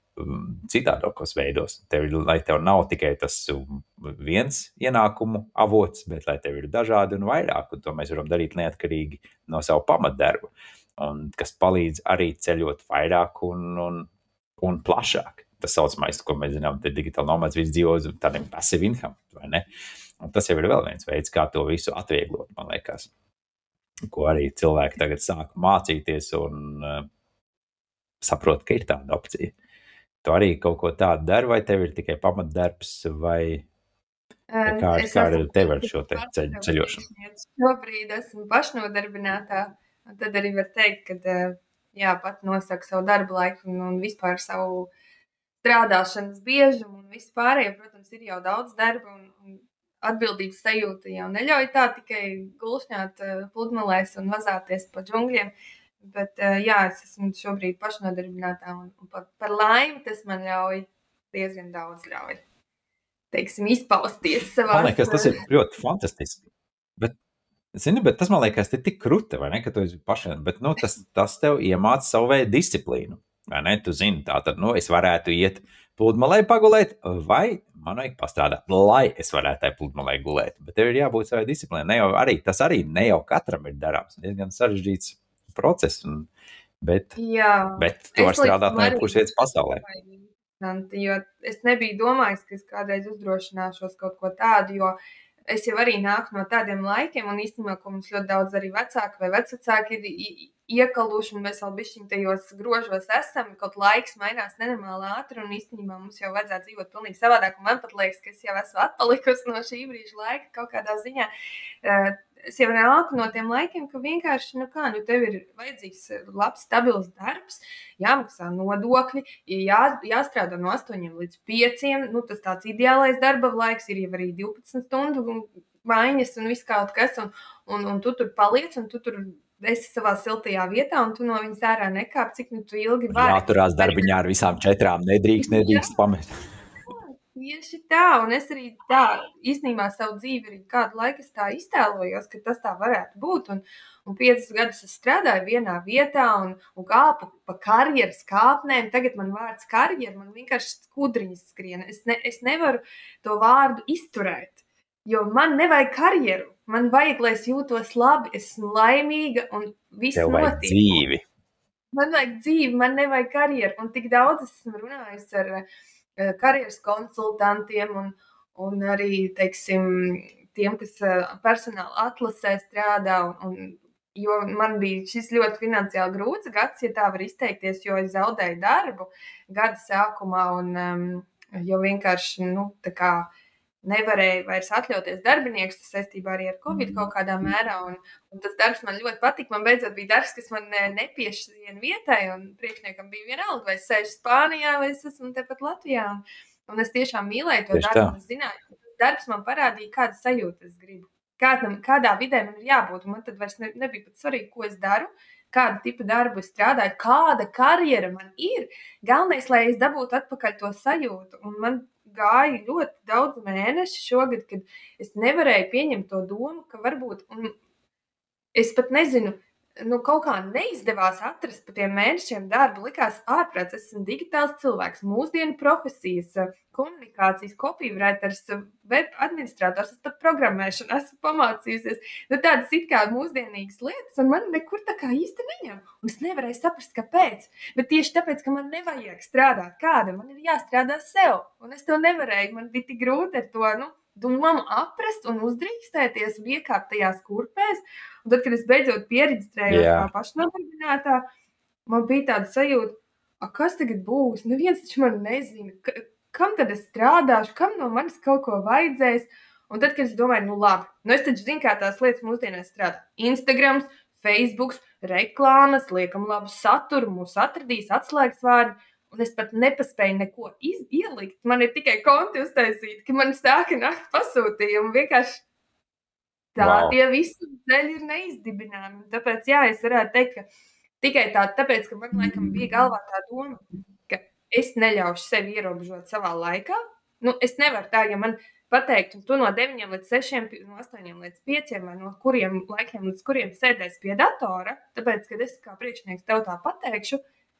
citādākos veidos. Tev, lai tev nav tikai tas um, viens ienākumu avots, bet lai tev ir dažādi un vairāk, un to mēs varam darīt neatkarīgi no savu pamatdarbu, un kas palīdz arī ceļot vairāk un, un, un plašāk. Tas saucamais, ko mēs zinām, ir digitāli nomāds, viss dzīvo uz tādiem passive income, vai ne? Uh, Un tas jau ir vēl viens veids, kā to visu atvieglot, man liekas. Ko arī cilvēki tagad sāk mācīties un uh, saprot, ka ir tāda opcija. Tu arī kaut ko tādu dari, vai tev ir tikai pamatdarbs, vai kā, es kā ar tevi ar šo te ceļ, ceļošanu? Šobrīd esmu pašnodarbinātā, un tad arī var teikt, ka jā, pat nosaka savu darbu laiku un, un vispār savu strādāšanas biežumu un vispārējo, protams, ir jau daudz darba un, un atbildības sajūta jau neļauj tā tikai gulšņāt uh, pludmalēs un vazāties pa džungļiem. Bet uh, jā, es esmu šobrīd pašnodarbinātā un, un par, par laimi tas man ļauj diezgan daudz ļauj. Teiksim, izpausties savā. Man liekas, tas ir ļoti fantastiski. Bet, zini, bet tas man liekas, ir tik krūti, vai ne, ka tu esi pašam, bet nu, tas, tas tev iemāca savu veidu disciplīnu. Vai ne? Tu zini, tā tad, nu, es varētu iet pludmalē pagulēt, vai man vajag pastrādāt, lai es varētu tajā pludmalē gulēt. Bet tev ir jābūt savai disciplīnai. Ne jau arī, tas arī ne jau katram ir darāms. Diezgan sarežģīts process. Un, bet, Jā, bet tu vari strādāt no jebkuras vietas pasaulē. Jo es nebiju domājis, ka es kādreiz uzdrošināšos kaut ko tādu, jo es jau arī nāku no tādiem laikiem, un īstenībā, ko mums ļoti daudz arī vecāki vai vecāki ir iekaluši, un mēs vēl bišķiņ tajos grožos esam, kaut laiks mainās nenormāli ātri, un īstenībā mums jau vajadzētu dzīvot pilnīgi savādāk, man pat liekas, ka es jau esmu atpalikusi no šī brīža laika kaut kādā ziņā. Uh, es jau nāku no tiem laikiem, ka vienkārši, nu, kā, nu, tev ir vajadzīgs eh, labs, stabils darbs, jāmaksā nodokļi, jā, jāstrādā no 8 līdz 5. Nu, tas tāds ideālais darba laiks ir jau arī 12 stundu maiņas un viss kaut kas, un, un, un tu tur paliec, un tu tur esi savā siltajā vietā, un tu no viņas ārā nekāp, cik nu tu ilgi vari. Jāturās darbiņā ar visām četrām, nedrīkst, nedrīkst pamest. Tieši tā, un es arī tā īstenībā savu dzīvi arī kādu laiku tā iztēlojos, ka tas tā varētu būt. Un, un piecus gadus es strādāju vienā vietā un, un kāpu pa karjeras kāpnēm. Tagad man vārds karjera, man vienkārši skudriņas skrien. Es, ne, es nevaru to vārdu izturēt, jo man nevajag karjeru. Man vajag, lai es jūtos labi, esmu laimīga un viss notiek. dzīvi. Man vajag dzīvi, man nevajag karjeru. Un tik daudz esmu runājusi ar Eh, karjeras konsultantiem un, un arī teiksim, tiem, kas eh, personāla atlasē strādā. Un, un, jo man bija šis ļoti finansiāli grūts gads, ja tā var izteikties, jo es zaudēju darbu gada sākumā. Un, um, jo vienkārši nu, tā kā nevarēju vairs atļauties darbiniekus saistībā arī ar Covid kaut kādā mērā. Un, un tas darbs man ļoti patika. Man beidzot bija darbs, kas man nepiešķīra vietai, un priekšniekam bija vienalga, vai es sēžu Spānijā, vai es esmu tepat Latvijā. Un, un es tiešām mīlēju to Tieši darbu. Es zināju, ka tas darbs man parādīja, kādu sajūtu es gribu. Kādam, kādā vidē man ir jābūt. Man tad vairs ne, nebija pat svarīgi, ko es daru, kādu tipu darbu es strādāju, kāda karjera man ir. Galvenais, lai es dabūtu atpakaļ to sajūtu. Un man gāja ļoti daudz mēnešu šogad, kad es nevarēju pieņemt to domu, ka varbūt, un es pat nezinu, nu, kaut kā neizdevās atrast pa tiem mēnešiem darbu. Likās, ārprāts, es esmu digitāls cilvēks, mūsdienu profesijas, komunikācijas, kopīvrētars, web administrators, es tad programmēšanu esmu pamācījusies. Nu, tādas it kā mūsdienīgas lietas, un man nekur tā kā īsti neņem. Un es nevarēju saprast, kāpēc. Bet tieši tāpēc, ka man nevajag strādāt kādam, man ir jāstrādā sev. Un es to nevarēju, man bija tik grūti ar to. Nu, domu aprast un uzdrīkstēties un iekāpt tajās kurpēs. Un tad, kad es beidzot pieredzēju kā pašnodarbinātā, man bija tāda sajūta, kas tagad būs. Neviens taču man nezina, kam tad es strādāšu, kam no manis kaut ko vajadzēs. Un tad, kad es domāju, nu labi, nu es taču zinu, kā tās lietas mūsdienās strādā. Instagram, Facebook, reklāmas, liekam labu saturu, mūs atradīs atslēgas vārdi. Un es pat nepaspēju neko iz, ielikt. Man ir tikai konti uztaisīti, ka man sāka nākt pasūtījumi. Vienkārši tā, wow. tie visi ceļi ir neizdibināmi. Tāpēc, jā, es varētu teikt, ka tikai tā, tāpēc, ka man laikam bija galvā tā doma, ka es neļaušu sevi ierobežot savā laikā. Nu, es nevaru tā, ja man pateikt, un tu no 9 līdz 6, no 8 līdz 5, vai no kuriem laikiem līdz kuriem sēdēs pie datora, tāpēc, ka es kā priekšnieks tev tā pateikšu,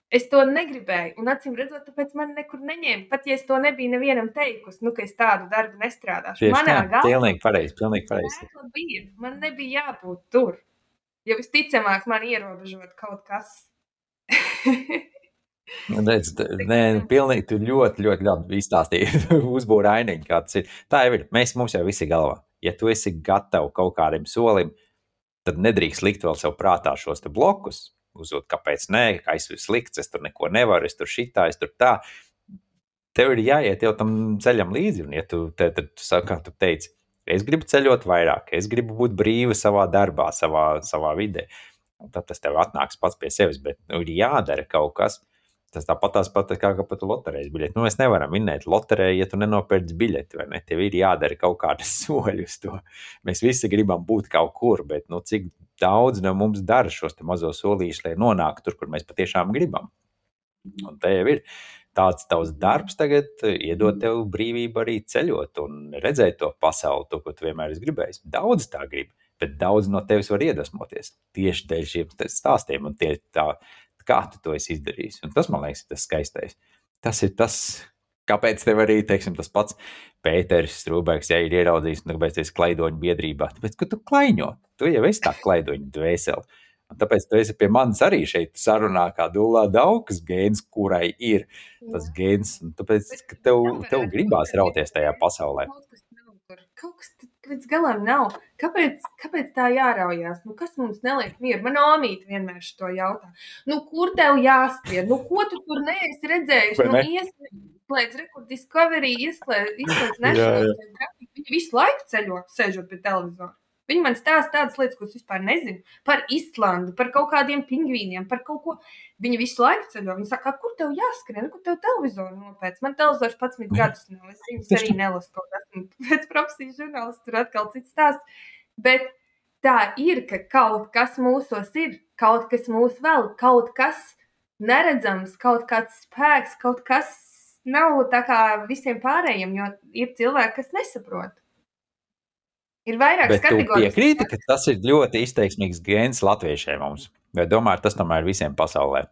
Es to negribēju, un acīm redzot, tāpēc man nekur neņēma. Pat ja es to nebiju nevienam teikusi, nu, ka es tādu darbu nestrādāšu. Tieši Manā galvā pilnīgi pareizi, pilnīgi pareizi. Bija. Man nebija jābūt tur. Jo visticamāk, man ierobežot kaut kas. Nu, redz, nē, pilnīgi tu ļoti, ļoti labi izstāstīji, uzbūri ainiņu, kā tas ir. Tā jau ir. Mēs mums jau visi galvā. Ja tu esi gatavs kaut kādam solim, tad nedrīkst likt vēl sev prātā šos blokus uzdot, kāpēc nē, kā es esmu slikts, es tur neko nevaru, es tur šitā, es tur tā. Tev ir jāiet jau tam ceļam līdzi, un ja tu, te, te, tu saki, kā tu teici, es gribu ceļot vairāk, es gribu būt brīva savā darbā, savā, savā vidē. Un tad tas tev atnāks pats pie sevis, bet nu, ir jādara kaut kas. Tas tāpat tās pat kā, kā pat loterijas biļeti. Nu, mēs nevaram minēt loteriju, ja tu nenopērci biļeti, vai ne? Tev ir jādara kaut kādas soļi uz to. Mēs visi gribam būt kaut kur, bet nu, cik daudz no mums dara šos mazos solīšus, lai nonāktu tur, kur mēs patiešām gribam. Un te jau ir tāds tavs darbs, tagad iedot tev brīvību arī ceļot un redzēt to pasauli, to, ko tu vienmēr esi gribējis. Daudz tā grib, bet daudz no tevis var iedvesmoties tieši dēļ šiem stāstiem un tie, tā, kā tu to esi izdarījis. Un tas, man liekas, ir tas skaistais. Tas ir tas, Kāpēc tev arī teiksim, tas pats Pēters Strūbēks, ja ir ieraudzījis, nu, kāpēc es klaidoņu biedrībā? Tāpēc, ka tu klaiņo, tu jau esi tā klaidoņu dvēseli. Un tāpēc tu esi pie manis arī šeit sarunā, kā Dulā Daukas gēns, kurai ir tas gēns. Tāpēc, ka tev, tev gribās rauties tajā pasaulē. Kaut kas līdz galam nav. Kāpēc, kāpēc tā jāraujās? Nu, kas mums neliek mieru? Man omīte vienmēr šo jautā. Nu, kur tev jāskrien? Nu, ko tu tur neesi redzējis? Nu, ieslēdz rekordu Discovery, ieslēdz, ieslēdz National Geographic. Viņi visu laiku ceļo, sēžot pie televizora. Viņi man stāsta tādas lietas, kuras vispār nezinu. Par Islandu, par kaut kādiem pingvīniem, par kaut ko. Viņi visu laiku ceļo. Viņi saka, kur tev jāskrien, kur tev televizoru nopēc. Man televizors 11 gadus nav. Es viņus arī nelasu kaut kādā pēc profesijas žurnālistu, tur atkal cits stāsts. Bet tā ir, ka kaut kas mūsos ir, kaut kas mūs vēl, kaut kas neredzams, kaut kāds spēks, kaut kas nav tā kā visiem pārējiem, jo ir cilvēki, kas nesaprot. Ir vairākas kategorijas. Piekrīti, ka tas ir ļoti izteiksmīgs gēns latviešiem mums. Vai domāju, tas tomēr ir visiem pasaulē?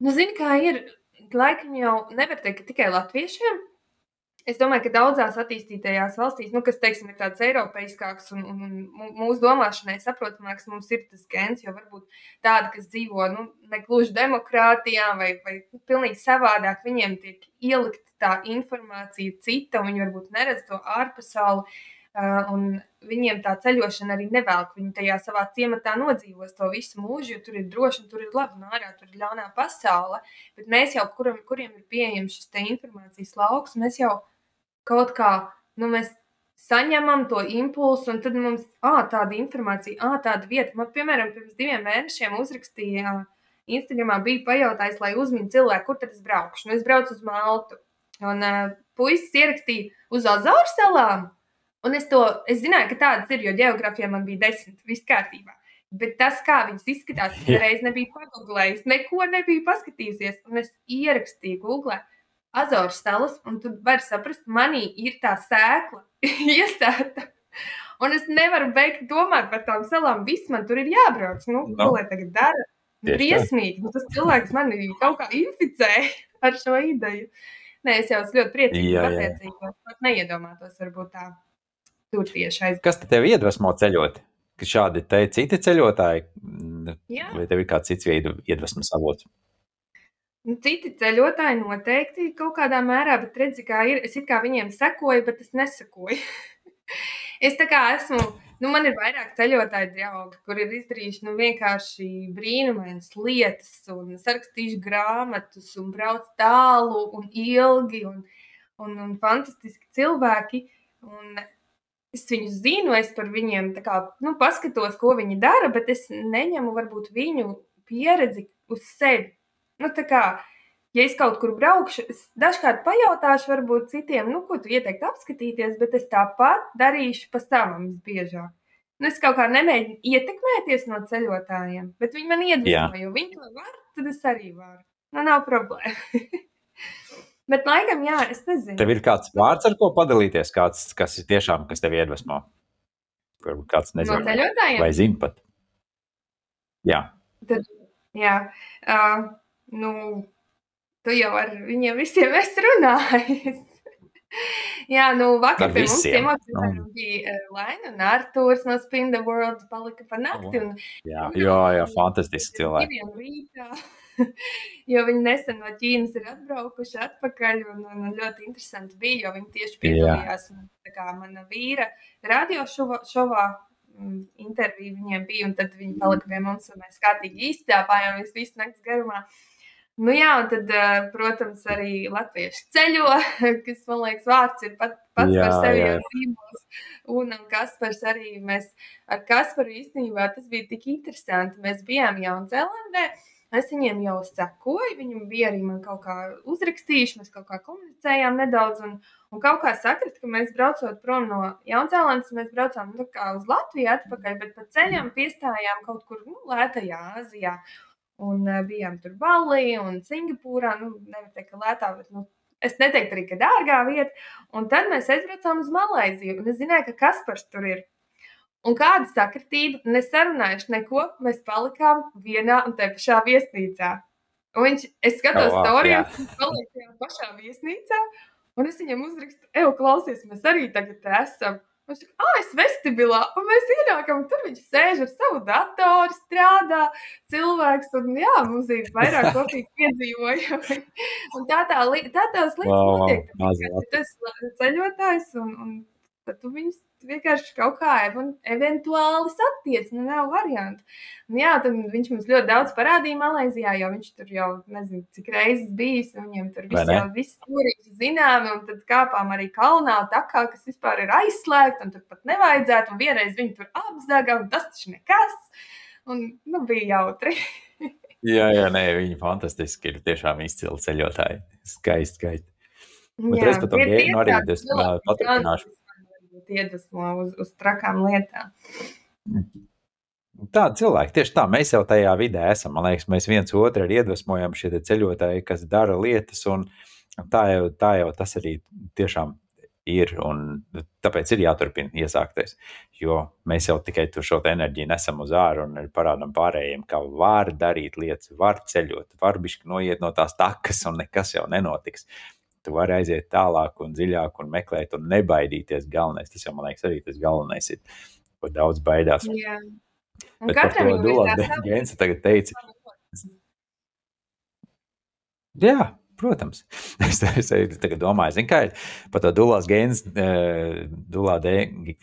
Nu, zini, kā ir. Laikam jau nevar teikt, ka tikai latviešiem. Es domāju, ka daudzās attīstītajās valstīs, nu, kas teiksim, ir tāds eiropeiskāks un, un, un mūsu domāšanai saprotamāks, mums ir tas gens, jo varbūt tādi, kas dzīvo nu, negluži demokrātijā vai, vai pilnīgi savādāk, viņiem tiek ielikt tā informācija cita, un viņi varbūt neredz to ārpasauli. Un viņiem tā ceļošana arī nevelk. Viņi tajā savā ciematā nodzīvos to visu mūžu, jo tur ir droši, tur ir labi, un ārā tur ir ļaunā pasaule. Bet mēs jau, kuram, kuriem ir pieejams šis informācijas lauks, mēs jau kaut kā nu, mēs saņemam to impulsu, un tad mums ir tāda informācija, ā, tāda vieta. Man, piemēram, pirms diviem mēnešiem uzrakstīja Instagramā, bija pajautājis, lai uzmini cilvēku, kur tad es braukšu. Nu, es braucu uz Maltu. Un uh, puisis ierakstīja uz Azoru salām. Un es to es zināju, ka tādas ir, jo geogrāfijā man bija desmit, viss kārtībā. Bet tas, kā viņas izskatās, es reiz nebiju pagūglējis, neko nebiju paskatījusies. Un es ierakstīju Google. Azoru salas, un tu vari saprast, manī ir tā sēkla iestāta. Un es nevaru beigt domāt par tām salām. Viss man tur ir jābrauc. Nu, no. Ko lai tagad dara? Briesmīgi. Nu, tas cilvēks man kaut kā inficē ar šo ideju. Nē, es jau esmu ļoti priecīga un pateicīga. Pat neiedomātos, varbūt tā. Tur tieši aiz. Kas tev iedvesmo ceļot? Šādi te citi ceļotāji, Jā. vai tev ir kāds cits veidu iedvesmas avots? Nu, citi ceļotāji noteikti kaut kādā mērā, bet redzi, kā ir. Es kā viņiem sekoju, bet es nesakoju. es tā kā esmu, nu, man ir vairāk ceļotāju draugi, kur ir izdarījuši nu, vienkārši brīnumainas lietas, un sarakstījuši grāmatas, un brauc tālu un ilgi, un, un, un fantastiski cilvēki. Un es viņus zinu, es par viņiem kā, nu, paskatos, ko viņi dara, bet es neņemu varbūt viņu pieredzi uz sevi Nu, kā, ja es kaut kur braukšu, es dažkārt pajautāšu, varbūt citiem, nu, ko tu ieteiktu apskatīties, bet es tāpat darīšu pa savam visbiežāk. Nu, es kaut kā nemēģinu ietekmēties no ceļotājiem, bet viņi man iedvesmo, jo viņi to var, tad es arī varu. Nu, nav problēma. bet, laikam, jā, es nezinu. Tev ir kāds vārds, ar ko padalīties, kāds, kas ir tiešām, kas tev iedvesmo? Varbūt kāds nezina. No ceļotājiem? Vai zina pat? Jā. Tad, jā. Uh, nu, tu jau ar viņiem visiem esi runājis. Jā, nu, vakar pie mums ciemos nu. bija uh, Laina un Artūrs no Spin the World palika pa nakti. Un, jā, jā, jā, fantastiski cilvēki. jo viņi nesen no Ķīnas ir atbraukuši atpakaļ, un, un ļoti interesanti bija, jo viņi tieši piedalījās kā, mana vīra radio šovā, šovā mm, interviju viņiem bija, un tad viņi palika pie mums, un mēs kārtīgi izstāpājām visu nakts garumā. Uh, Nu, jā, un tad, eh, protams, arī latviešu ceļo, kas man liekas, vārds ir pat, pats jā, par sevi jau zīmols. Un, un Kaspars arī mēs ar Kasparu īstenībā tas bija tik interesanti. Mēs bijām Jaunzēlandē. Es viņiem jau sekoju, viņam bija arī man kaut kā uzrakstījuši, mēs kaut kā komunicējām nedaudz. Un, un kaut kā sakrit, ka mēs braucot prom no Jaunzēlandes, mēs braucām nu, uz Latviju atpakaļ, bet pa ceļam piestājām kaut kur nu, Lētajā Āzijā. Un uh, bijām tur Balī un Singapūrā. Nu, nevar teikt, ka lētā, bet nu, es neteiktu arī, ka dārgā vieta. Un tad mēs aizbraucām uz Malaiziju. Un es zināju, ka Kaspars tur ir. Un kāda sakritība, nesarunājuši neko, mēs palikām vienā un tajā pašā viesnīcā. Un viņš, es skatos oh, wow, stāstu, viņš paliek tajā pašā viesnīcā, un es viņam uzrakstu, ej, klausies, mēs arī tagad esam. Viņš saka, ah, es vestibilā, un mēs ienākam, tur viņš sēž ar savu datoru, strādā, cilvēks, un jā, mums ir vairāk kopīgi piedzīvojumi. un tā tā, tā tās lietas wow, notiek. Tas ceļotājs, un, un tad tu viņus vienkārši kaut kā eventuāli satiec, nu nav variantu. Un, jā, tad viņš mums ļoti daudz parādīja Malaisijā, jo viņš tur jau nezinu, cik reizes bijis, un viņam tur viss jau viss stūrīši zināmi, un tad kāpām arī kalnā takā, kas vispār ir aizslēgta, un tur pat nevajadzētu, un vienreiz viņi tur apzaga, un tas taču nekas, un, nu, bija jautri. jā, jā, nē, viņi fantastiski ir tiešām izcili ceļotāji. Skaisti, skaisti. Bet jā, es par to gēnu arī paturpināšu iedvesmo uz, uz trakām lietām. Tādi cilvēki, tieši tā, mēs jau tajā vidē esam. Man liekas, mēs viens otru iedvesmojam šie ceļotāji, kas dara lietas, un tā jau, tā jau tas arī tiešām ir. Tāpēc ir jāturpina iesākties. Jo mēs jau tikai šo enerģiju nesam uz ārā un parādām pārējiem, ka var darīt lietas, var ceļot, var bišķi noiet no tās takas, un nekas jau nenotiks. Tu vari aiziet tālāk un dziļāk un meklēt, un nebaidīties. Galvenais, tas jau man liekas, arī tas galvenais ir, ko daudz baidās. Jā. Bet par to Dulāns Gēns tagad teica. Jā, protams. Es, es, tagad domāju, zin, kā ir par to Dulāns Gēns, Dulā, de,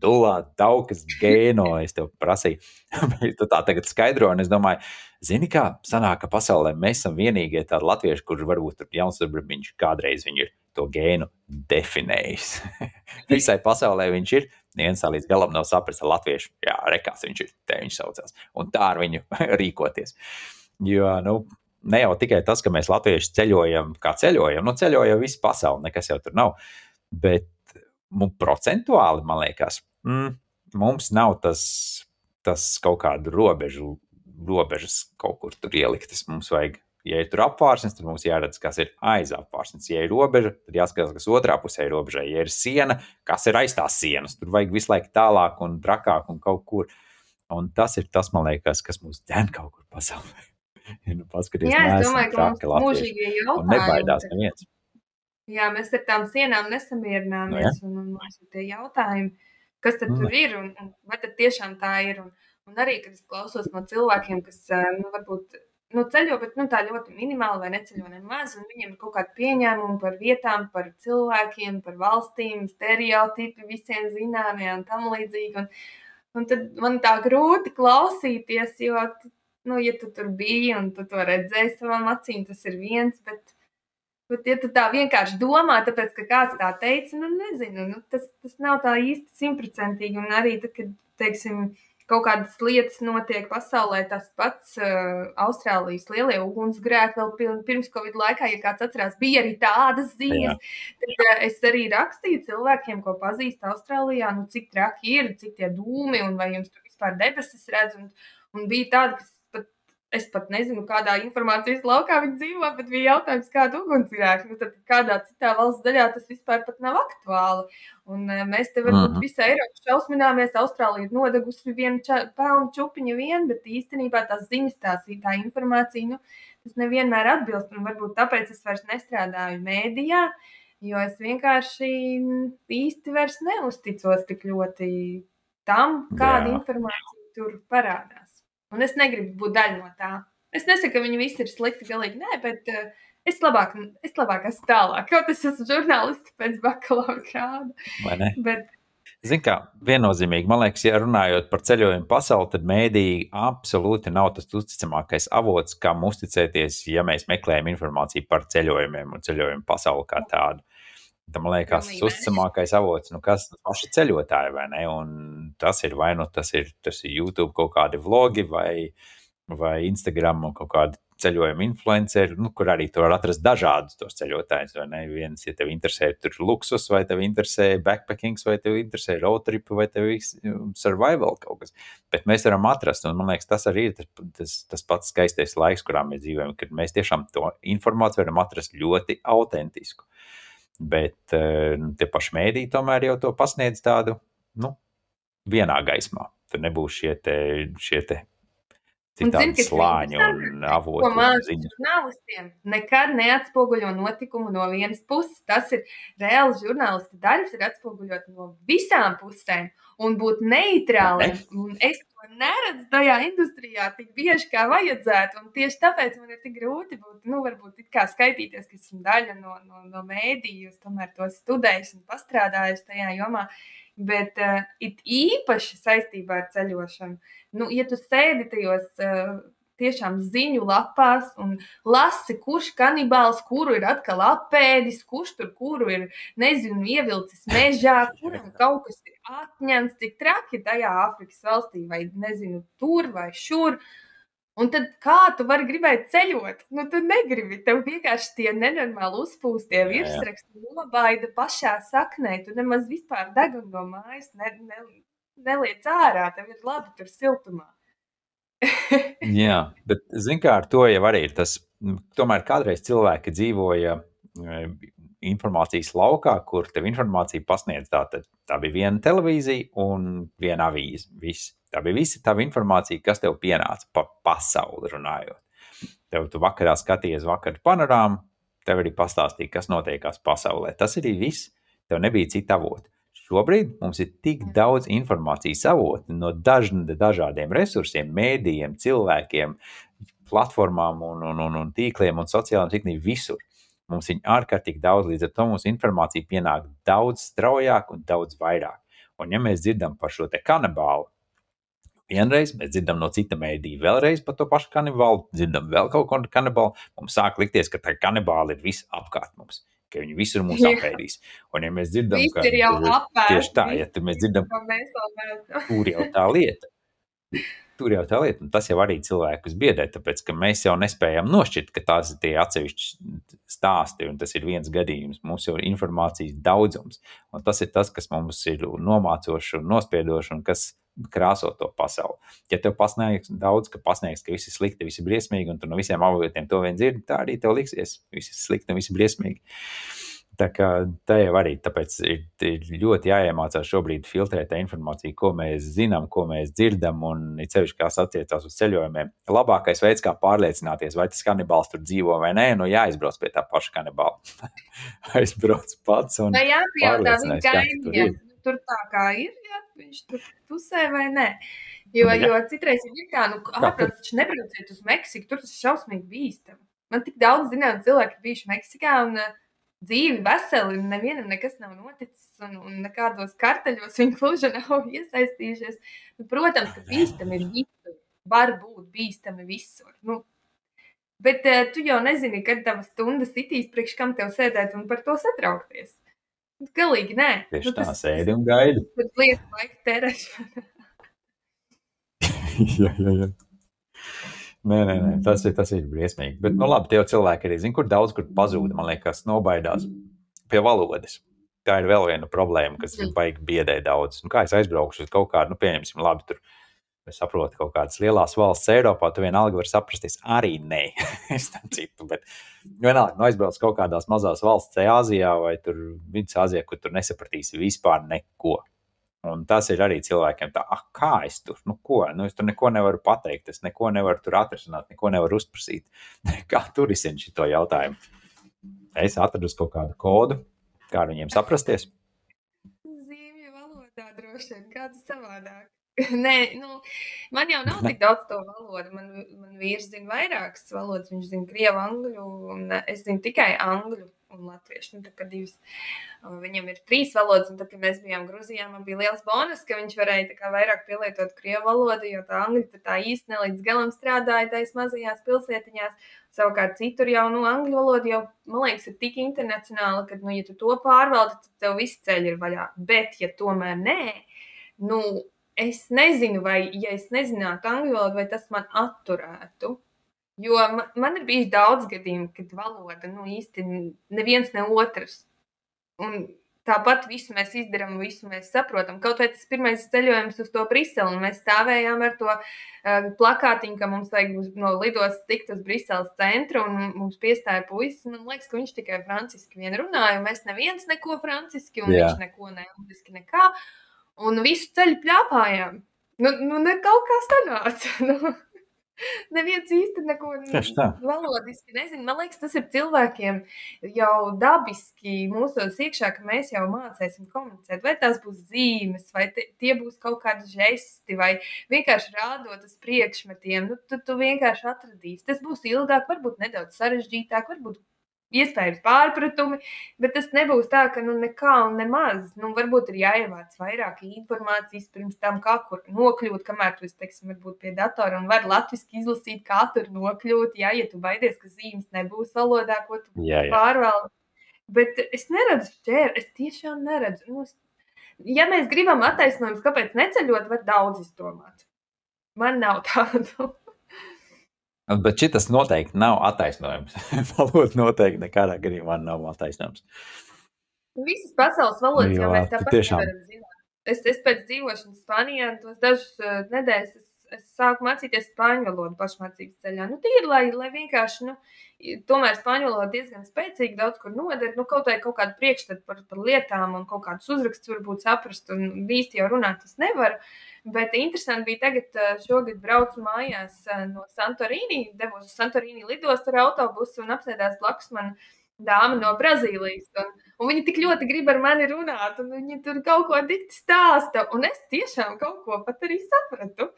Dulā Daukas gēno, es tev prasīju. tu tā tagad skaidro, un es domāju, zini kā, sanāk, ka pasaulē mēs esam vienīgie tādi latvieši, kurš varbūt tur jauns, varbūt viņš kādreiz viņu ir to gēnu definējis. Visai pasaulē viņš ir, Neviens tā līdz galam nav sapratis ar latviešu. Jā, rekās viņš ir, te viņš saucās. Un tā ar viņu rīkoties. Jo, nu, ne jau tikai tas, ka mēs latvieši ceļojam, kā ceļojam, nu, ceļojam visu pasauli, nekas jau tur nav. Bet mums procentuāli, man liekas, mm, mums nav tas, tas kaut kādu robežu, robežas kaut kur tur ieliktas. Mums vajag Ja ir tur apvārsnes, tad mums jāredz, kas ir aiz apvārsnes. Ja ir robeža, tad jāskatās, kas otrā pusē ir robežai. Ja ir siena, kas ir aiz tās sienas, tur vajag visu laiku tālāk un trakāk un kaut kur. Un tas ir tas, man liekas, kas mūs dzen kaut kur pasaulē. ja, nu, paskaties, Jā, es domāju, ka mums mūžīgie jautājumi. Nebaidās neviens. Jā, mēs ar tām sienām nesamierināmies. No, nu un, un mums ir tie jautājumi, kas tad mm. tur ir un, un vai tad tiešām tā ir. Un, un arī, kad es klausos no cilvēkiem, kas nu, varbūt nu, ceļo, bet nu, tā ļoti minimāli vai neceļo nemaz. Viņiem ir kaut kāda pieņēmuma par vietām, par cilvēkiem, par valstīm, stereotipi visiem zināmie un tam līdzīgi. Un, un tad man tā grūti klausīties, jo, nu, ja tu tur biji un tu to redzēji savām acīm, tas ir viens. Bet, Bet, ja tu tā vienkārši domā, tāpēc, ka kāds tā teica, nu, nezinu, nu, tas, tas nav tā īsti simtprocentīgi. Un arī tad, kad, teiksim, kaut kādas lietas notiek pasaulē. Tas pats uh, Austrālijas lielie ugunsgrēki vēl pirms Covid laikā, ja kāds atcerās, bija arī tādas ziņas. Tad uh, es arī rakstīju cilvēkiem, ko pazīstu Austrālijā, nu, cik traki ir, cik tie dūmi un vai jums tur vispār debesis redz. Un, un bija tādi, kas Es pat nezinu, kādā informācijas laukā viņi dzīvo, bet bija jautājums, kāda ugunsgrēka. Nu, tad kādā citā valsts daļā tas vispār nav aktuāli. Un, uh, mēs te varbūt mm -hmm. visā Eiropā šausmināmies, Austrālija ir nodegusi vienu pelnu čupiņu vien, bet īstenībā tās ziņas, tās, tā informācija, nu, tas nevienmēr atbilst. Un varbūt tāpēc es vairs nestrādāju mēdījā, jo es vienkārši īsti vairs neusticos tik ļoti tam, kāda Jā. informācija tur parādās. Un es negribu būt daļa no tā. Es nesaku, ka viņi visi ir slikti, galīgi nē, bet uh, es labāk, es labāk esmu tālāk. Kaut es esmu žurnālists pēc bakalaura grāda. Vai ne? Bet, Ziniet, kā viennozīmīgi, man liekas, ja runājot par ceļojumu pasauli, tad mēdīji absolūti nav tas uzticamākais avots, kam uzticēties, ja mēs meklējam informāciju par ceļojumiem un ceļojumu pasauli kā tādu. Tam liekas, tas uzticamākais avots, nu, kas ir paši ceļotāji, vai ne? Un tas ir vai nu tas ir, tas ir YouTube kaut kādi vlogi vai, vai Instagram kaut kādi ceļojuma influenceri, nu, kur arī tur var atrast dažādus tos ceļotājus. Vai ne? Viens, ja tev interesē tur luksus, vai tev interesē backpacking, vai tev interesē road trip, vai tev survival kaut kas. Bet mēs varam atrast, un man liekas, tas arī ir tas, tas, tas pats skaistais laiks, kurā mēs dzīvojam, kad mēs tiešām to informāciju varam atrast ļoti autentisku. Bet eh, nu, tie paši mēdīji tomēr jau to pasniedz tādu nu, vienā gaismā. Tur nebūs šie te, šie te citādi slāņi un avoti. Žurnālistiem nekad neatspoguļo notikumu no vienas puses. Tas ir reāls žurnālisti darbs, ir atspoguļot no visām pusēm un būt neitrāliem. Ne? Es to neredzu tajā industrijā tik bieži, kā vajadzētu. Un tieši tāpēc man ir tik grūti būt, nu, varbūt kā skaitīties, ka esmu daļa no, no, no mēdīju, es tomēr to studēju un pastrādāju tajā jomā. Bet uh, it īpaši saistībā ar ceļošanu, nu, ja tu sēdi tajos uh, tiešām ziņu lapās un lasi, kurš kanibāls kuru ir atkal apēdis, kurš tur kuru ir, nezinu, ievilcis mežā, kuram kaut kas ir atņemts, cik traki tajā Āfrikas valstī vai, nezinu, tur vai šur. Un tad kā tu vari gribēt ceļot? Nu, tu negribi. Tev vienkārši tie nenormāli uzpūstie virsraksti nobaida pašā saknē. Tu nemaz vispār degunu no mājas ne, ne, neliec ārā. Tev ir labi tur siltumā. Jā, bet zin kā ar to jau arī ir tas, tomēr kādreiz cilvēki dzīvoja e, informācijas laukā, kur tev informācija pasniedz. Tā, tā bija viena televīzija un viena avīze. Viss. Tā bija visa tā informācija, kas tev pienāca pa pasauli runājot. Tev tu vakarā skaties vakaru panorāmu, tev arī pastāstīja, kas notiekās pasaulē. Tas arī viss. Tev nebija cita avota. Šobrīd mums ir tik daudz informācijas avotu no daž, dažādiem resursiem, mēdījiem, cilvēkiem, platformām, un, un, un, un tīkliem un sociālajiem tīkliem visur. Mums ir ārkārtīgi daudz, līdz ar to mums informācija pienāk daudz straujāk un daudz vairāk. Un, ja mēs dzirdam par šo kanibālu, vienreiz, mēs dzirdam no cita mēdīja vēlreiz par to pašu kanibālu, dzirdam vēl kaut ko kanibālu, mums sāk likties, ka tā kanibāla ir viss apkārt mums. Ka viņi visur mūs apēdīs. Un, ja mēs dzirdam, Viss ka ir jau apēsts, tieši tā, ja mēs dzirdam, tur jau tā lieta. Tur jau tā lieta, un tas jau arī cilvēkus biedē, tāpēc ka mēs jau nespējam nošķirt, ka tās ir tie atsevišķi stāsti, un tas ir viens gadījums. Mums jau ir informācijas daudzums, un tas ir tas, kas mums ir nomācoši un nospiedoši, un kas krāso to pasauli. Ja tev pasniegs daudz, ka pasniegs, ka viss ir slikti, viss ir briesmīgi, un tu no visiem avotiem to vien dzirdi, tā arī tev liksies, viss ir slikti un viss ir briesmīgi. Tā kā tā jau arī tāpēc ir, ir ļoti jāiemācās šobrīd filtrēt tā informāciju, ko mēs zinām, ko mēs dzirdam, un it sevišķi, kas attiecās uz ceļojumiem. Labākais veids, kā pārliecināties, vai tas kanibāls tur dzīvo vai nē, nu jāizbrauc pie tā paša kanibāla. Aizbrauc pats un jāpajautā viņa pārliecinās, kas tur tā kā ir, ja viņš tur pusē vai nē. Jo, Jā. jo citreiz ir tā, nu, ārprāt, taču nebrauciet uz Meksiku, tur tas ir šausmīgi bīstami. Man tik daudz zinām cilvēki ir bijuši Meksikā un uh, dzīvi veseli, un nevienam nekas nav noticis, un, un nekādos karteļos viņi gluži nav iesaistījušies. Nu, protams, ka bīstami ir visur, var būt bīstami visur. Nu, bet uh, tu jau nezini, kad tava stunda sitīs, priekš kam tev sēdēt un par to satraukties. Galīgi nē. Tieši nu, tā, sēdi un gaidi. Tas liekas laika tērēšana. jā, jā, jā. Nē, nē, nē, tas ir, tas ir briesmīgi. Bet, nu, labi, tie cilvēki arī zina, kur daudz kur pazūd. Man liekas, nobaidās pie valodas. Tā ir vēl viena problēma, kas ir baigi biedē daudz. Nu, kā es aizbraukšu uz kaut kādu, nu, pieņemsim, labi, tur es saprotu, kaut kādas lielas valsts Eiropā, tu vienalga vari saprasties. Arī nē, es tam citu. Bet vienalga, nu, aizbrauc kaut kādās mazās valsts, Āzijā vai Vidusāzijā, kur tur nesapratīsi vispār neko. Un tas ir arī cilvēkiem tā, ah, kā es tur, nu, ko, nu, es tur neko nevaru pateikt, es neko nevaru tur atrisināt, neko nevaru uzprasīt. Kā tur izsint šo jautājumu? Es atradu kaut kādu kodu, kā viņiem saprasties. Zīmju valodā droši vien kāds savādāk. Nē, nu, man jau nav tik daudz to valodu. Man, man vīrs zina vairākas valodas. Viņš zina krievu, angļu, un es zinu tikai angļu un latviešu. Nu, divas. Un Viņam ir trīs valodas, un tad, kad mēs bijām Grūzijā, man bija liels bonus, ka viņš varēja kā vairāk pielietot krievu valodu, jo tā angļu tā īsti ne līdz galam strādāja tais mazajās pilsētiņās. Savukārt citur jau, nu, angļu valoda jau, man liekas, ir tik internacionāla, ka, nu, ja tu to pārvaldi, tad tev viss ceļš ir vaļā. Bet, ja tomēr nē, nu, es nezinu, vai, ja es nezinātu angļu valodu, vai tas man atturētu. Jo man, ir bijis daudz gadījumu, kad valoda, nu, īsti neviens ne otrs. Un tāpat visu mēs izdarām, visu mēs saprotam. Kaut vai tas pirmais ceļojums uz to Briseli, un mēs stāvējām ar to uh, plakātiņu, ka mums vajag uz, no lidostas tikt uz Briseles centru, un mums piestāja puisis. Man liekas, ka viņš tikai franciski vien runāja, un mēs neviens neko franciski, un Jā. viņš neko ne angliski, nekā. Un visu ceļu pļāpājām. Nu, nu ne kaut kā sanāca. Neviens īsti neko valodiski nezina. Man liekas, tas ir cilvēkiem jau dabiski mūsos iekšā, ka mēs jau mācīsim komunicēt. Vai tās būs zīmes, vai te, tie būs kaut kādi žesti, vai vienkārši rādot uz priekšmetiem. Nu, tu, tu vienkārši atradīsi. Tas būs ilgāk, varbūt nedaudz sarežģītāk, varbūt iespējams pārpratumi, bet tas nebūs tā, ka nu nekā un nemaz. Nu, varbūt ir jāievāc vairāk informācijas pirms tam, kā kur nokļūt, kamēr tu esi, teiksim, varbūt pie datora un var latviski izlasīt, kā tur nokļūt. Jā, ja tu baidies, ka zīmes nebūs valodā, ko tu Jā, jā. pārvaldi. Bet es neredzu šķēri, es tiešām neredzu. Nu, ja mēs gribam attaisnojumus, kāpēc neceļot, var daudz izdomāt. Man nav tādu. Bet šis noteikti nav attaisnojums. Valoda noteikti nekādā gadījumā nav attaisnojums. Visas pasaules valodas jau mēs tāpat nevaram zināt. Es, es pēc dzīvošanas Spānijā tos dažus uh, nedēļas es sāku mācīties spāņu valodu pašmācības ceļā. Nu, tīri, lai, lai vienkārši, nu, tomēr spāņu valoda diezgan spēcīga, daudz kur noder, nu, kaut, kaut kādu priekšstatu par, par lietām un kaut kādus uzrakstus varbūt saprast, un īsti jau runāt es nevaru. Bet interesanti bija tagad, šogad braucu mājās no Santorīni, devos uz Santorīni lidostu ar autobusu un apsēdās blakus man dāma no Brazīlijas. Un, Un viņi tik ļoti grib ar mani runāt, un viņi tur kaut ko dikti stāsta. Un es tiešām kaut ko pat arī sapratu.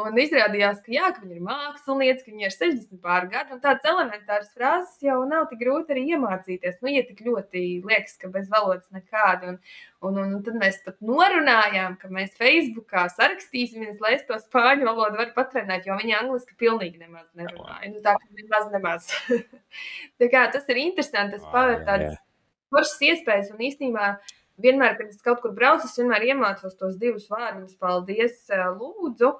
Un izrādījās, ka, jā, ka viņi ir mākslinieci, ka viņi ir 60 pār gadu, un tādas elementāras frāzes jau nav tik grūti arī iemācīties. Nu, ja tik ļoti liekas, ka bez valodas nekāda. Un, un, un, tad mēs pat norunājām, ka mēs Facebookā sarakstīsimies, lai es to spāņu valodu varu patrenēt, jo viņi angliski pilnīgi nemaz nerunāja. Nu, tā kā nemaz, nemaz. tā kā tas ir interesanti, tas paver tādas foršas iespējas. Un īstenībā vienmēr, kad es kaut kur braucu, es vienmēr iemācos tos divus vārdus, paldies, lūdzu.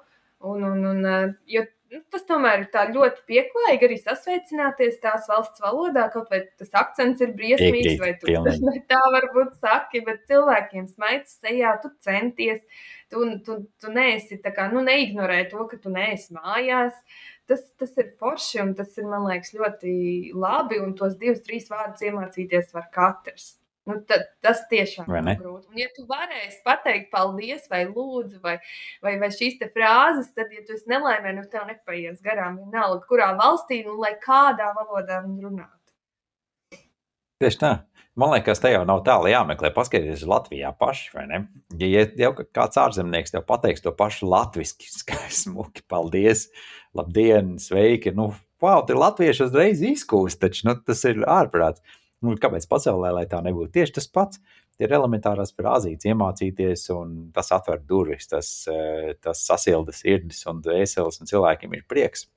Un, un, un, jo nu, tas tomēr ir ļoti pieklājīgi arī sasveicināties tās valsts valodā, kaut vai tas akcents ir briesmīgs, vai tu ne tā varbūt saki, bet cilvēkiem smaids sejā, tu centies, tu, tu, tu neesi tā kā, nu, neignorē to, ka tu neesi mājās. Tas, tas ir forši un tas ir, man liekas, ļoti labi. Un tos divus, trīs vārdus iemācīties var katrs. Nu, tad, tas tiešām ir grūti. Un, ja tu varēsi pateikt, paldies, vai lūdzu, vai, vai, vai šīs frāzes, tad, ja tu esi nelaimē, nu tev nepaies garām. Vienalga, kurā valstī, nu, lai kādā valodā viņi runātu. Tieši tā. Man liekas, te jau nav tālu jāmeklē. Paskatieties, Latvijā paši, vai ne? Ja jau kāds ārzemnieks tev pateiks to pašu latviešu, skaismuki, paldies, labdien, sveiki. Nu, wow, tur latvieši uzreiz izkūst, taču nu, tas ir ārprāts. Nu, kāpēc pasaulē, lai tā nebūtu? Tieši tas pats ir elementārās frāzītes, iemācīties, un tas atver durvis, tas, eh, tas sasilda sirdis un dvēseles, un cilvēkiem ir prieks.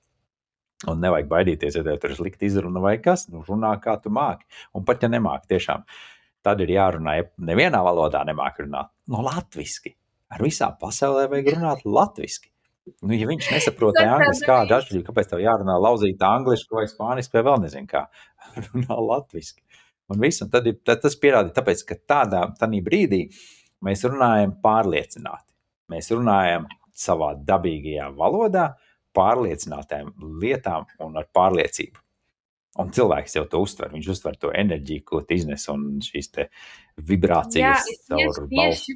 Un nevajag baidīties, ja tev tur ir slikta izruna vai kas, nu runā kā tu māki. Un pat ja nemāki, tiešām tad ir jārunā, ja nevienā valodā nemāki runāt, no latviski. Ar visām pasaulē vajag runāt latviski. Nu, ja viņš nesaprot angļuiski, kāda atšķirība, kāpēc tev jārunā lauzīta angliski vai spāniski vai vēl nezinu kā, runā latviski. Un viss, un tad, ir, tad tas pierāda, tāpēc, ka tādā, brīdī mēs runājam pārliecināti. Mēs runājam savā dabīgajā valodā, pārliecinātām lietām un ar pārliecību. Un cilvēks jau to uztver. Viņš uztver to enerģiju, ko iznes un šīs vibrācijas caur balstu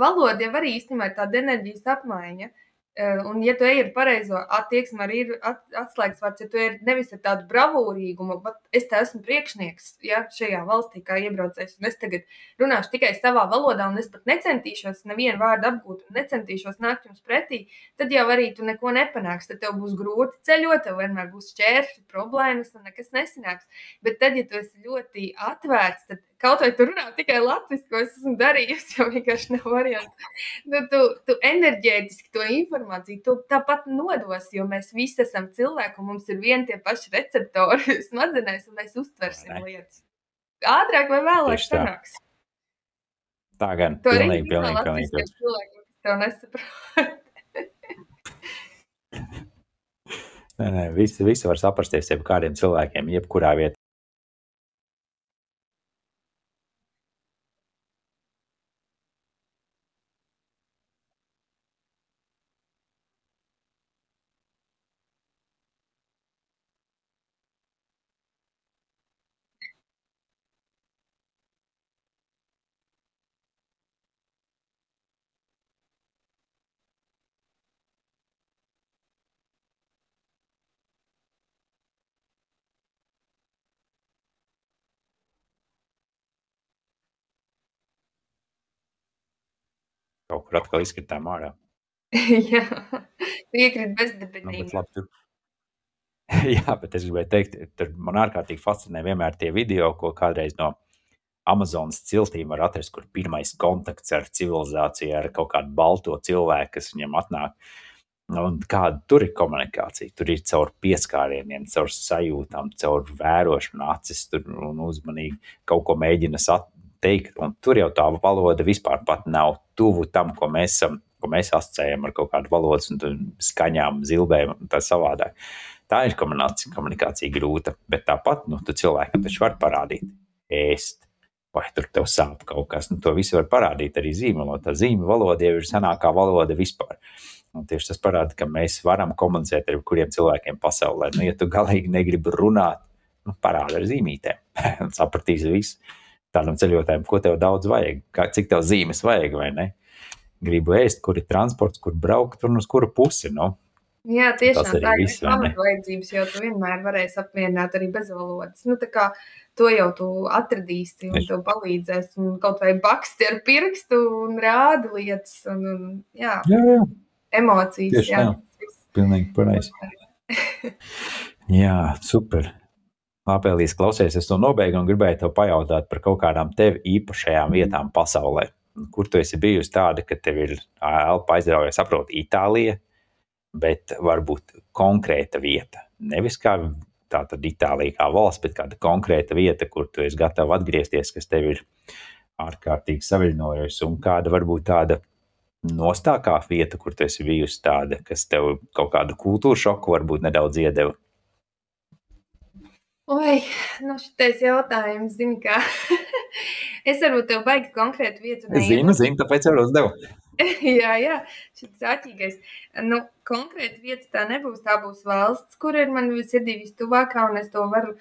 valoda jau arī īstenībā ir tāda enerģijas apmaiņa. Eh, un, ja tu ej ar pareizo attieksmi, arī ir atslēgas vārds, ja tu ej nevis ar tādu bravūrīgumu, bet es te esmu priekšnieks ja, šajā valstī, kā iebraucējs, un es tagad runāšu tikai savā valodā, un es pat necentīšos nevienu vārdu apgūt, un necentīšos nākt jums pretī, tad jau arī tu neko nepanāksi. Tad tev būs grūti ceļot, tev vienmēr būs šķēršļi, problēmas, un nekas nesanāks. Bet tad, ja tu esi ļoti atvērts, tad Kaut vai tu runā tikai latviešu, ko es esmu darījusi, jau vienkārši nav variants. Nu, tu, tu enerģētiski to informāciju tu tāpat nodos, jo mēs visi esam cilvēki un mums ir vieni tie paši receptori smadzenēs, un mēs uztversim ne. lietas. Ātrāk vai vēlāk sanāks. Tā gan. To pilnīgi, pilnīgi, pilnīgi. Cilvēki, tev nesaprot. Nē, nē, visi, visi var saprasties jebkādiem cilvēkiem, jebkurā vietā. Kur atkal izkritām ārā. Jā, iekrīt bezdibinīgi. Nu, bet. Jā, bet es gribēju teikt, tur man ārkārtīgi fascinē vienmēr tie video, ko kādreiz no Amazonas ciltīm var atrast, kur pirmais kontakts ar civilizāciju, ar kaut kādu balto cilvēku, kas viņam atnāk. Un kāda tur ir komunikācija? Tur ir caur pieskārieniem, caur sajūtām, caur vērošanu, acis tur un uzmanīgi kaut ko mēģina sat, teikt. Un tur jau tā valoda vispār nav tuvu tam, ko mēs esam. Ko mēs asociējam ar kaut kādu valodas skaņām, zilbēm un tā savādāk. Tā ir komunikācija, komunikācija grūta, bet tāpat nu, cilvēkam taču var parādīt, ēst, vai tur tev sāp kaut kas. Nu, to visu var parādīt arī zīmolot. Tā zīme valoda jau ir senākā valoda vispār. Un tieši tas parāda, ka mēs varam komunicēt ar kuriem cilvēkiem pasaulē. Nu, ja tu galīgi negribi runāt, nu, parāda ar zīmītēm. Sapratīs visu. Tādam ceļotājam, ko tev daudz vajag, kā, cik tev zīmes vajag, vai ne? Gribu ēst, kur ir transports, kur braukt un uz kuru pusi. Nu. Jā, tiešām tā ir pamatvajadzības, jo tu vienmēr varēsi apmierināt arī bez valodas. Nu, tā kā to jau tu atradīsi un tev palīdzēs, un kaut vai baksti ar pirkstu un rādi lietas, un, un jā. jā, jā emocijas. Tieši jā, tā. Pilnīgi pareizi. jā, super. Apēlīs klausies, es to nobeigtu un gribēju tev pajautāt par kaut kādām tev īpašajām vietām pasaulē. Kur tu esi bijusi tāda, ka tev ir elpa aizrauja, saprot, Itālija, bet varbūt konkrēta vieta. Nevis kā tā tad Itālija kā valsts, bet kāda konkrēta vieta, kur tu esi gatava atgriezties, kas tev ir ārkārtīgi saviļņojusi, un kāda varbūt tāda nostākā vieta, kur tu esi bijusi tāda, kas tev kaut kādu kultūru šoku varbūt nedaudz iedeva? Oi, nu šitais jautājums, zini kā, es varbūt tev baigi konkrētu vietu neiedu. Zinu, zinu, tāpēc jau uzdevu. jā, jā, šis āķīgais. Nu, konkrēti vieta tā nebūs, tā būs valsts, kur ir man sirdī vistuvākā, un es to varu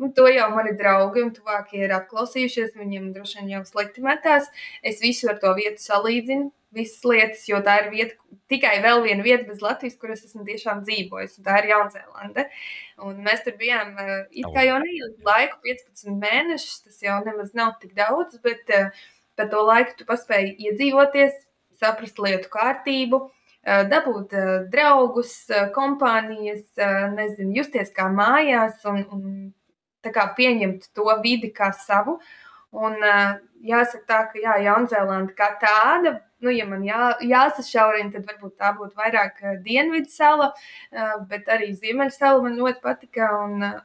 Nu, to jau mani draugi un tuvākie ir atklausījušies. Viņiem droši vien jau slikti metās. Es visu ar to vietu salīdzinu, visas lietas, jo tā ir vieta, tikai vēl viena vieta bez Latvijas, kur es esmu tiešām dzīvojis. Tā ir Jaunzēlande. Un mēs tur bijām uh, it kā jau neilgu laiku, 15 mēnešus. Tas jau nemaz nav tik daudz, bet uh, par to laiku tu paspēji iedzīvoties, saprast lietu kārtību. Uh, dabūt draugus, kompānijas, nezinu, justies kā mājās un, un kā, pieņemt to vidi kā savu. Un, jāsaka, tā, ka jā, Jaunzēlanda kā tāda, nu, ja man jā, jāsašaurina, tad varbūt tā būtu vairāk dienvidu sala, uh, bet arī ziemeļu sala man ļoti patika. Un, uh,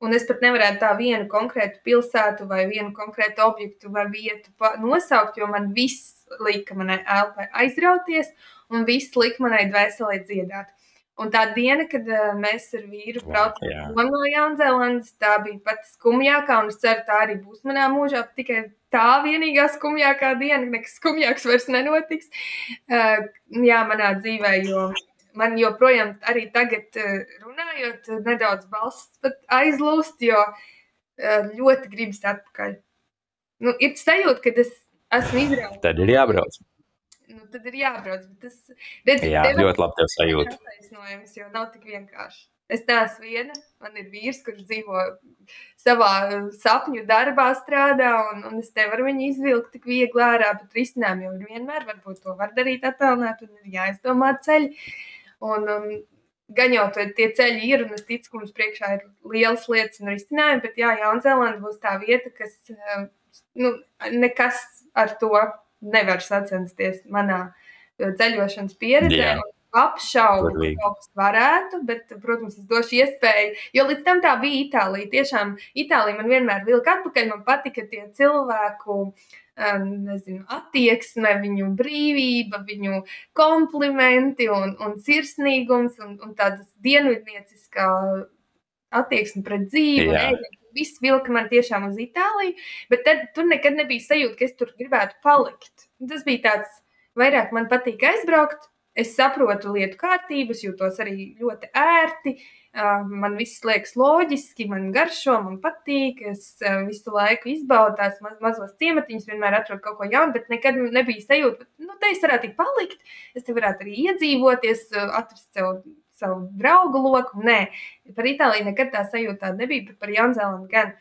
un es pat nevarētu tā vienu konkrētu pilsētu vai vienu konkrētu objektu vai vietu nosaukt, jo man viss lika manai elpai aizrauties un viss lika manai dvēselē dziedāt. Un tā diena, kad uh, mēs ar vīru braucām wow, no Jaunzēlandes, tā bija pati skumjākā, un es ceru, tā arī būs manā mūžā. Tikai tā vienīgā skumjākā diena, nekas skumjāks vairs nenotiks. Uh, jā, manā dzīvē, jo man joprojām arī tagad uh, runājot, nedaudz balss pat aizlūst, jo uh, ļoti gribas atpakaļ. Nu, ir sajūta, ka es esmu izrauts. Tad ir jābrauc nu, tad ir jābrauc. Tas redz, Jā, ļoti labi tev sajūta. Attaisnojums, jo nav tik vienkārši. Es neesmu viena. Man ir vīrs, kurš dzīvo savā sapņu darbā, strādā, un, un es nevaru viņu izvilkt tik viegli ārā. Bet risinājumu jau vienmēr varbūt to var darīt attālināt, un ir jāizdomā ceļi. Un, un, gan jau tie ceļi ir, un es ticu, ka mums priekšā ir lielas lietas un risinājumi, bet jā, Jaunzēlanda būs tā vieta, kas nu, nekas ar to nevar sacensties manā ceļošanas pieredzē. Yeah. Apšaubu, ka kaut kas varētu, bet, protams, es došu iespēju. Jo līdz tam tā bija Itālija. Tiešām Itālija man vienmēr vilka atpakaļ. Man patika tie cilvēku um, nezinu, attieksme, viņu brīvība, viņu komplimenti un, un sirsnīgums un, un tādas dienvidnieciskā attieksme pret dzīvi. Viss vilka man tiešām uz Itāliju, bet tad tur nekad nebija sajūta, ka es tur gribētu palikt. Tas bija tāds, vairāk man patīk aizbraukt. Es saprotu lietu kārtības, jūtos arī ļoti ērti. Man viss liekas loģiski, man garšo, man patīk. Es visu laiku izbaudu tās maz, mazos ciematiņus, vienmēr atrodu kaut ko jaunu, bet nekad nebija sajūta, ka nu, te es varētu palikt. Es te varētu arī iedzīvoties, atrast sev savu draugu loku. Nē, par Itāliju nekad tā sajūta tāda nebija, bet par Jaunzēlandu gan.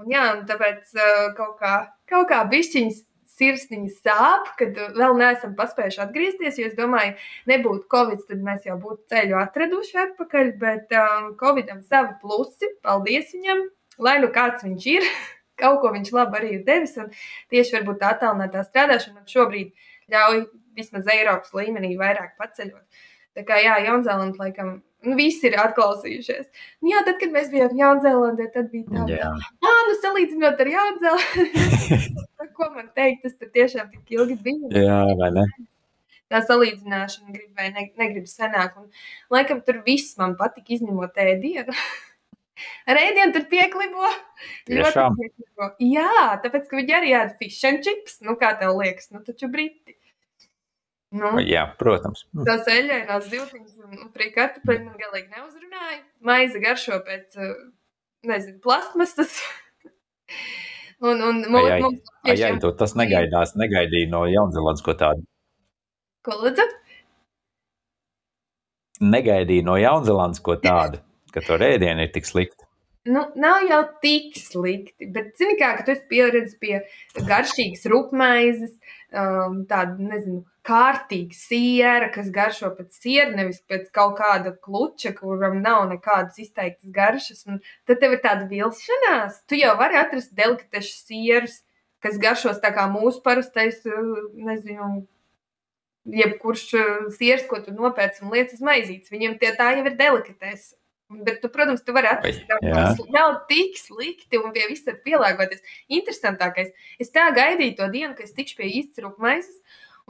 Un, jā, un tāpēc uh, kaut kā, kaut kā bišķiņas sirsniņa sāp, kad vēl neesam paspējuši atgriezties. Jo es domāju, nebūtu Covid, tad mēs jau būtu ceļu atraduši atpakaļ. Bet um, Covidam savi plusi, paldies viņam, lai nu kāds viņš ir. Kaut ko viņš labi arī ir devis. Un tieši varbūt tā attālinātā strādāšana šobrīd ļauj vismaz Eiropas līmenī vairāk paceļot. Tā kā jā, Jaunzēlandē laikam nu, visi ir atklausījušies. Nu, jā, tad, kad mēs bijām Jaunzēlandē, tad bija tā, ka, ah, nu, salīdzinot ar Jaunzēlandi, ko man teikt, tas tur tiešām tik ilgi bija. Jā, vai ne? Tā salīdzināšana grib vai ne, negrib senāk. Un, laikam tur viss man patika, izņemot ēdienu. Ar ēdienu tur pieklibo. Tiešām. Pieklibo. Jā, tāpēc, ka viņi arī ēda fish and chips. Nu, kā tev liekas, nu taču briti. Nu, Jā, protams. Mm. tās eļļainās zivtiņas un frī kartupeļi man galīgi neuzrunāja. Maize garšo pēc, uh, nezinu, plasmasas. un, un mums Ai, ai, tiešām- tu tas negaidās, negaidīja no Jaunzēlandes ko tādu. Ko lūdzu? Negaidīja no Jaunzēlandes ko tādu, ka to rēdienu ir tik slikti. Nu, nav jau tik slikti, bet, zini, kā, ka tu esi pieredzējis pie garšīgas rupmaizes, um, tāda, nezinu, kārtīga siera, kas garšo pēc siera, nevis pēc kaut kāda kluča, kuram nav nekādas izteiktas garšas. Un tad tev ir tāda vilšanās. Tu jau vari atrast delikatešu sierus, kas garšos tā kā mūsu parastais, nezinu, jebkurš uh, siers, ko tu nopērci un liec uz maizītes. Viņiem tie tā jau ir delikatēs. Bet, tu, protams, tu vari atrast kaut ko nav tik slikti un pie visa pielāgoties. Interesantākais, es tā gaidīju to dienu, kad es tikšu pie īstas rūpmaizes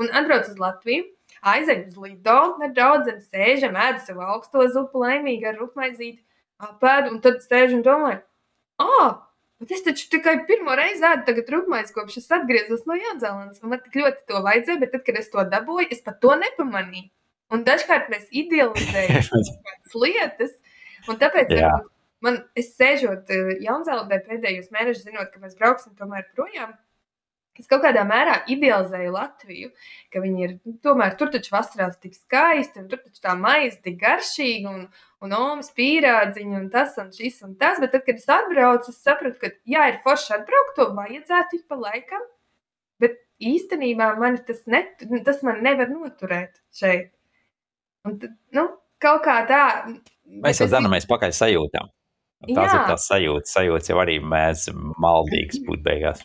un atbraucu uz Latviju. Aizēju uz Lido, nedaudz sēžam, ēdu savu augsto zupu, laimīgi ar rūpmaizīti, apēdu, un tad sēžu un domāju, ah, bet es taču tikai pirmo reizi ēdu tagad rūpmaizi, kopš es atgriezos no Jaunzēlandes, un man tik ļoti to vajadzēja, bet tad, kad es to dabūju, es pat to nepamanīju. Un dažkārt mēs idealizējam lietas, un tāpēc Jā. man, es sēžot eh, Jaunzēlandē pēdējos mēnešus, zinot, ka mēs brauksim tomēr projām. Es kaut kādā mērā idealizēju Latviju, ka viņi ir nu, tomēr tur taču vasarās tik skaisti, un tur taču tā maize tik garšīga, un, un omas pīrādziņa, un tas, un šis, un tas. Bet tad, kad es atbraucu, es sapratu, ka, jā, ir forši atbraukt, to vajadzētu ik pa laikam, bet īstenībā man tas, net, tas man nevar noturēt šeit. Un, nu, kaut kā tā. Mēs jau bet es- dzinamies pakaļ sajūtām. Tās Jā. ir tās sajūtas. Sajūtas jau arī mēs maldīgas būt beigās.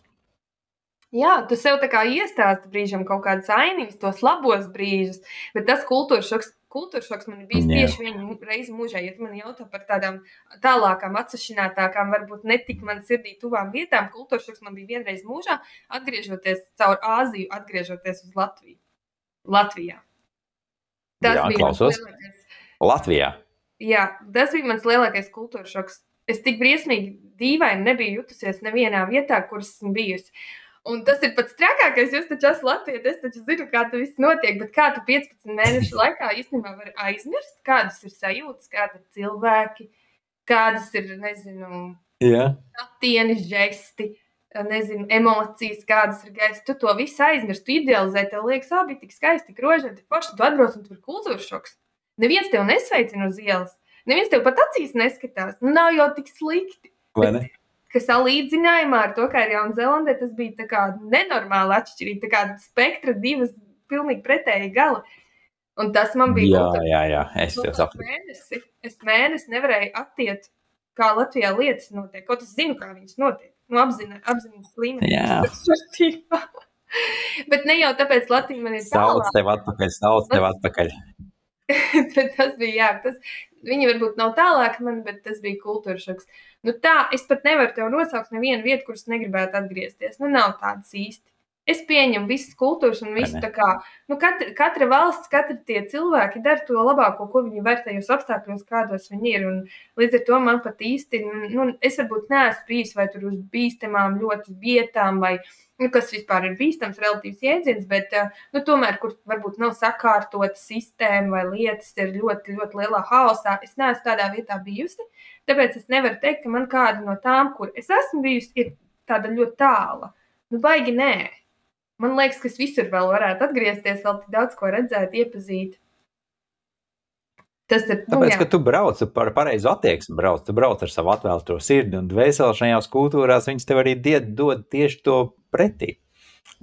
Jā, tu sev tā kā iestāsti brīžam kaut kādas ainiņas, tos labos brīžus, bet tas kultūras šoks, kultūras šoks man Jā. tieši viena reize mūžā. Ja man jautā par tādām tālākām, atsevišķinātākām, varbūt ne tik man sirdī tuvām vietām, kultūras šoks man bija vienreiz mūžā, atgriežoties caur Āziju, atgriežoties uz Latviju. Latvijā. Tas Jā, bija klausos. lielākais- Latvijā. Jā, tas bija mans lielākais kultūras šoks. Es tik briesmīgi dīvaini nebiju jutusies nevienā vietā, kur esmu bijusi. Un tas ir pats trakākais. Jūs taču esat Latvijas, es taču zinu, kā tas viss notiek. Bet kā tu 15 mēnešu laikā īstenībā vari aizmirst, kādas ir sajūtas, kādi ir cilvēki, kādas ir, nezinu, Jā. attienis, žesti, nezinu, emocijas, kādas ir gaisa. Tu to visu aizmirsti, tu idealizē, tev liekas, abi tik skaisti, tik rožani, tik forši. Tu atbrauc un tur ir kultūras šoks. Neviens tev nesveicina uz ielas. Neviens tev pat acīs neskatās. Nu, nav jau tik slikti. Vai ne? Kas salīdzinājumā ar to, kā ir Jaunzēlandē, tas bija kā nenormāli atšķirīgi. Tā kā spektra divas pilnīgi pretēji gali. Un tas man bija Jā, jā, jā. Es es saprotu. mēnesi, es mēnesi nevarēju attiekt, kā Latvijā lietas notiek. Kaut es zinu, kā viņas notiek. Nu, apzina, apziņas līmenī. Jā. Tas ir. Bet ne jau tāpēc Latvija man ir Sauc tālāk. tev atpakaļ, sauc tev atpakaļ. tas bija, jā, tas, viņi varbūt nav tālāk man, bet tas bija kultūra šoks. Nu tā, es pat nevaru tev nosaukt nevienu vietu, kuras negribētu atgriezties. Nu nav tādas īsti. Es pieņemu visas kultūras un visu ne? tā kā, nu katra, katra valsts, katra tie cilvēki dara to labāko, ko viņi var tajos apstākļos, kādos viņi ir. Un līdz ar to man pat īsti, nu, es varbūt neesmu bijis vai tur uz bīstamām ļoti vietām vai, nu, kas vispār ir bīstams relatīvs jēdziens, bet, eh, nu, tomēr, kur varbūt nav sakārtota sistēma vai lietas ir ļoti, ļoti lielā haosā, es neesmu tādā vietā bijusi. Tāpēc es nevaru teikt, ka man kāda no tām, kur es esmu bijusi, ir tāda ļoti tāla. Nu, baigi nē. Man liekas, ka es visur vēl varētu atgriezties, vēl tik daudz ko redzēt, iepazīt. Tas ir nu, Tāpēc, jā. ka tu brauc par pareizu attieksmi, brauc, tu brauc ar savu atvēlto sirdi un dvēseli šajās kultūrās, viņas tev arī died, dod tieši to pretī.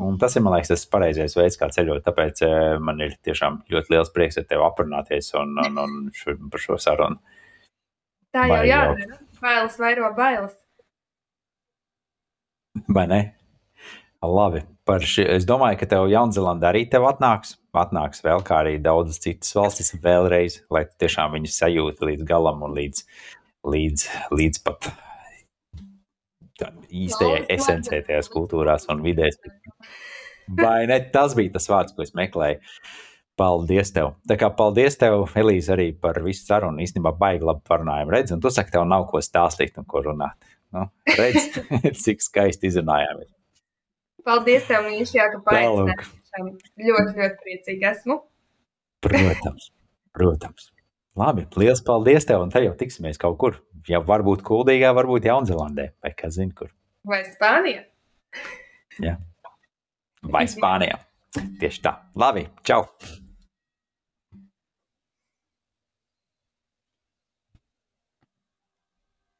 Un tas ir, man liekas, tas pareizais veids, kā ceļot. Tāpēc eh, man ir tiešām ļoti liels prieks ar tevi aprunāties un, un, un šo, par šo sarunu. Tā jau baigi jādara. Bailes vairo bailes. Vai ne? Labi. Ši, es domāju, ka tev Jaunzēlandē arī tev atnāks. Atnāks vēl kā arī daudzas citas valstis vēlreiz, lai tiešām viņas sajūti līdz galam un līdz, līdz, līdz pat īstajai vajag. tajās kultūrās un vidēs. Vai ne? Tas bija tas vārds, ko es meklēju. Paldies tev. Tā kā paldies tev, Elīze, arī par visu sarunu. Īstenībā baigi labi parunājumu redz, un tu saki, tev nav ko stāstīt un ko runāt. Nu, redz, cik skaisti izrunājāmies. Paldies, tev, Mīšā, ka Tālāk. Paaicināji ļoti, ļoti priecīgi esmu. Protams, protams. Labi, liels paldies tev, un te jau tiksimies kaut kur. Ja varbūt Kuldīgā, varbūt Jaunzēlandē, vai kas zina, kur. Vai Spānijā? Jā. Vai Spānijā. Tieši tā. Labi, čau!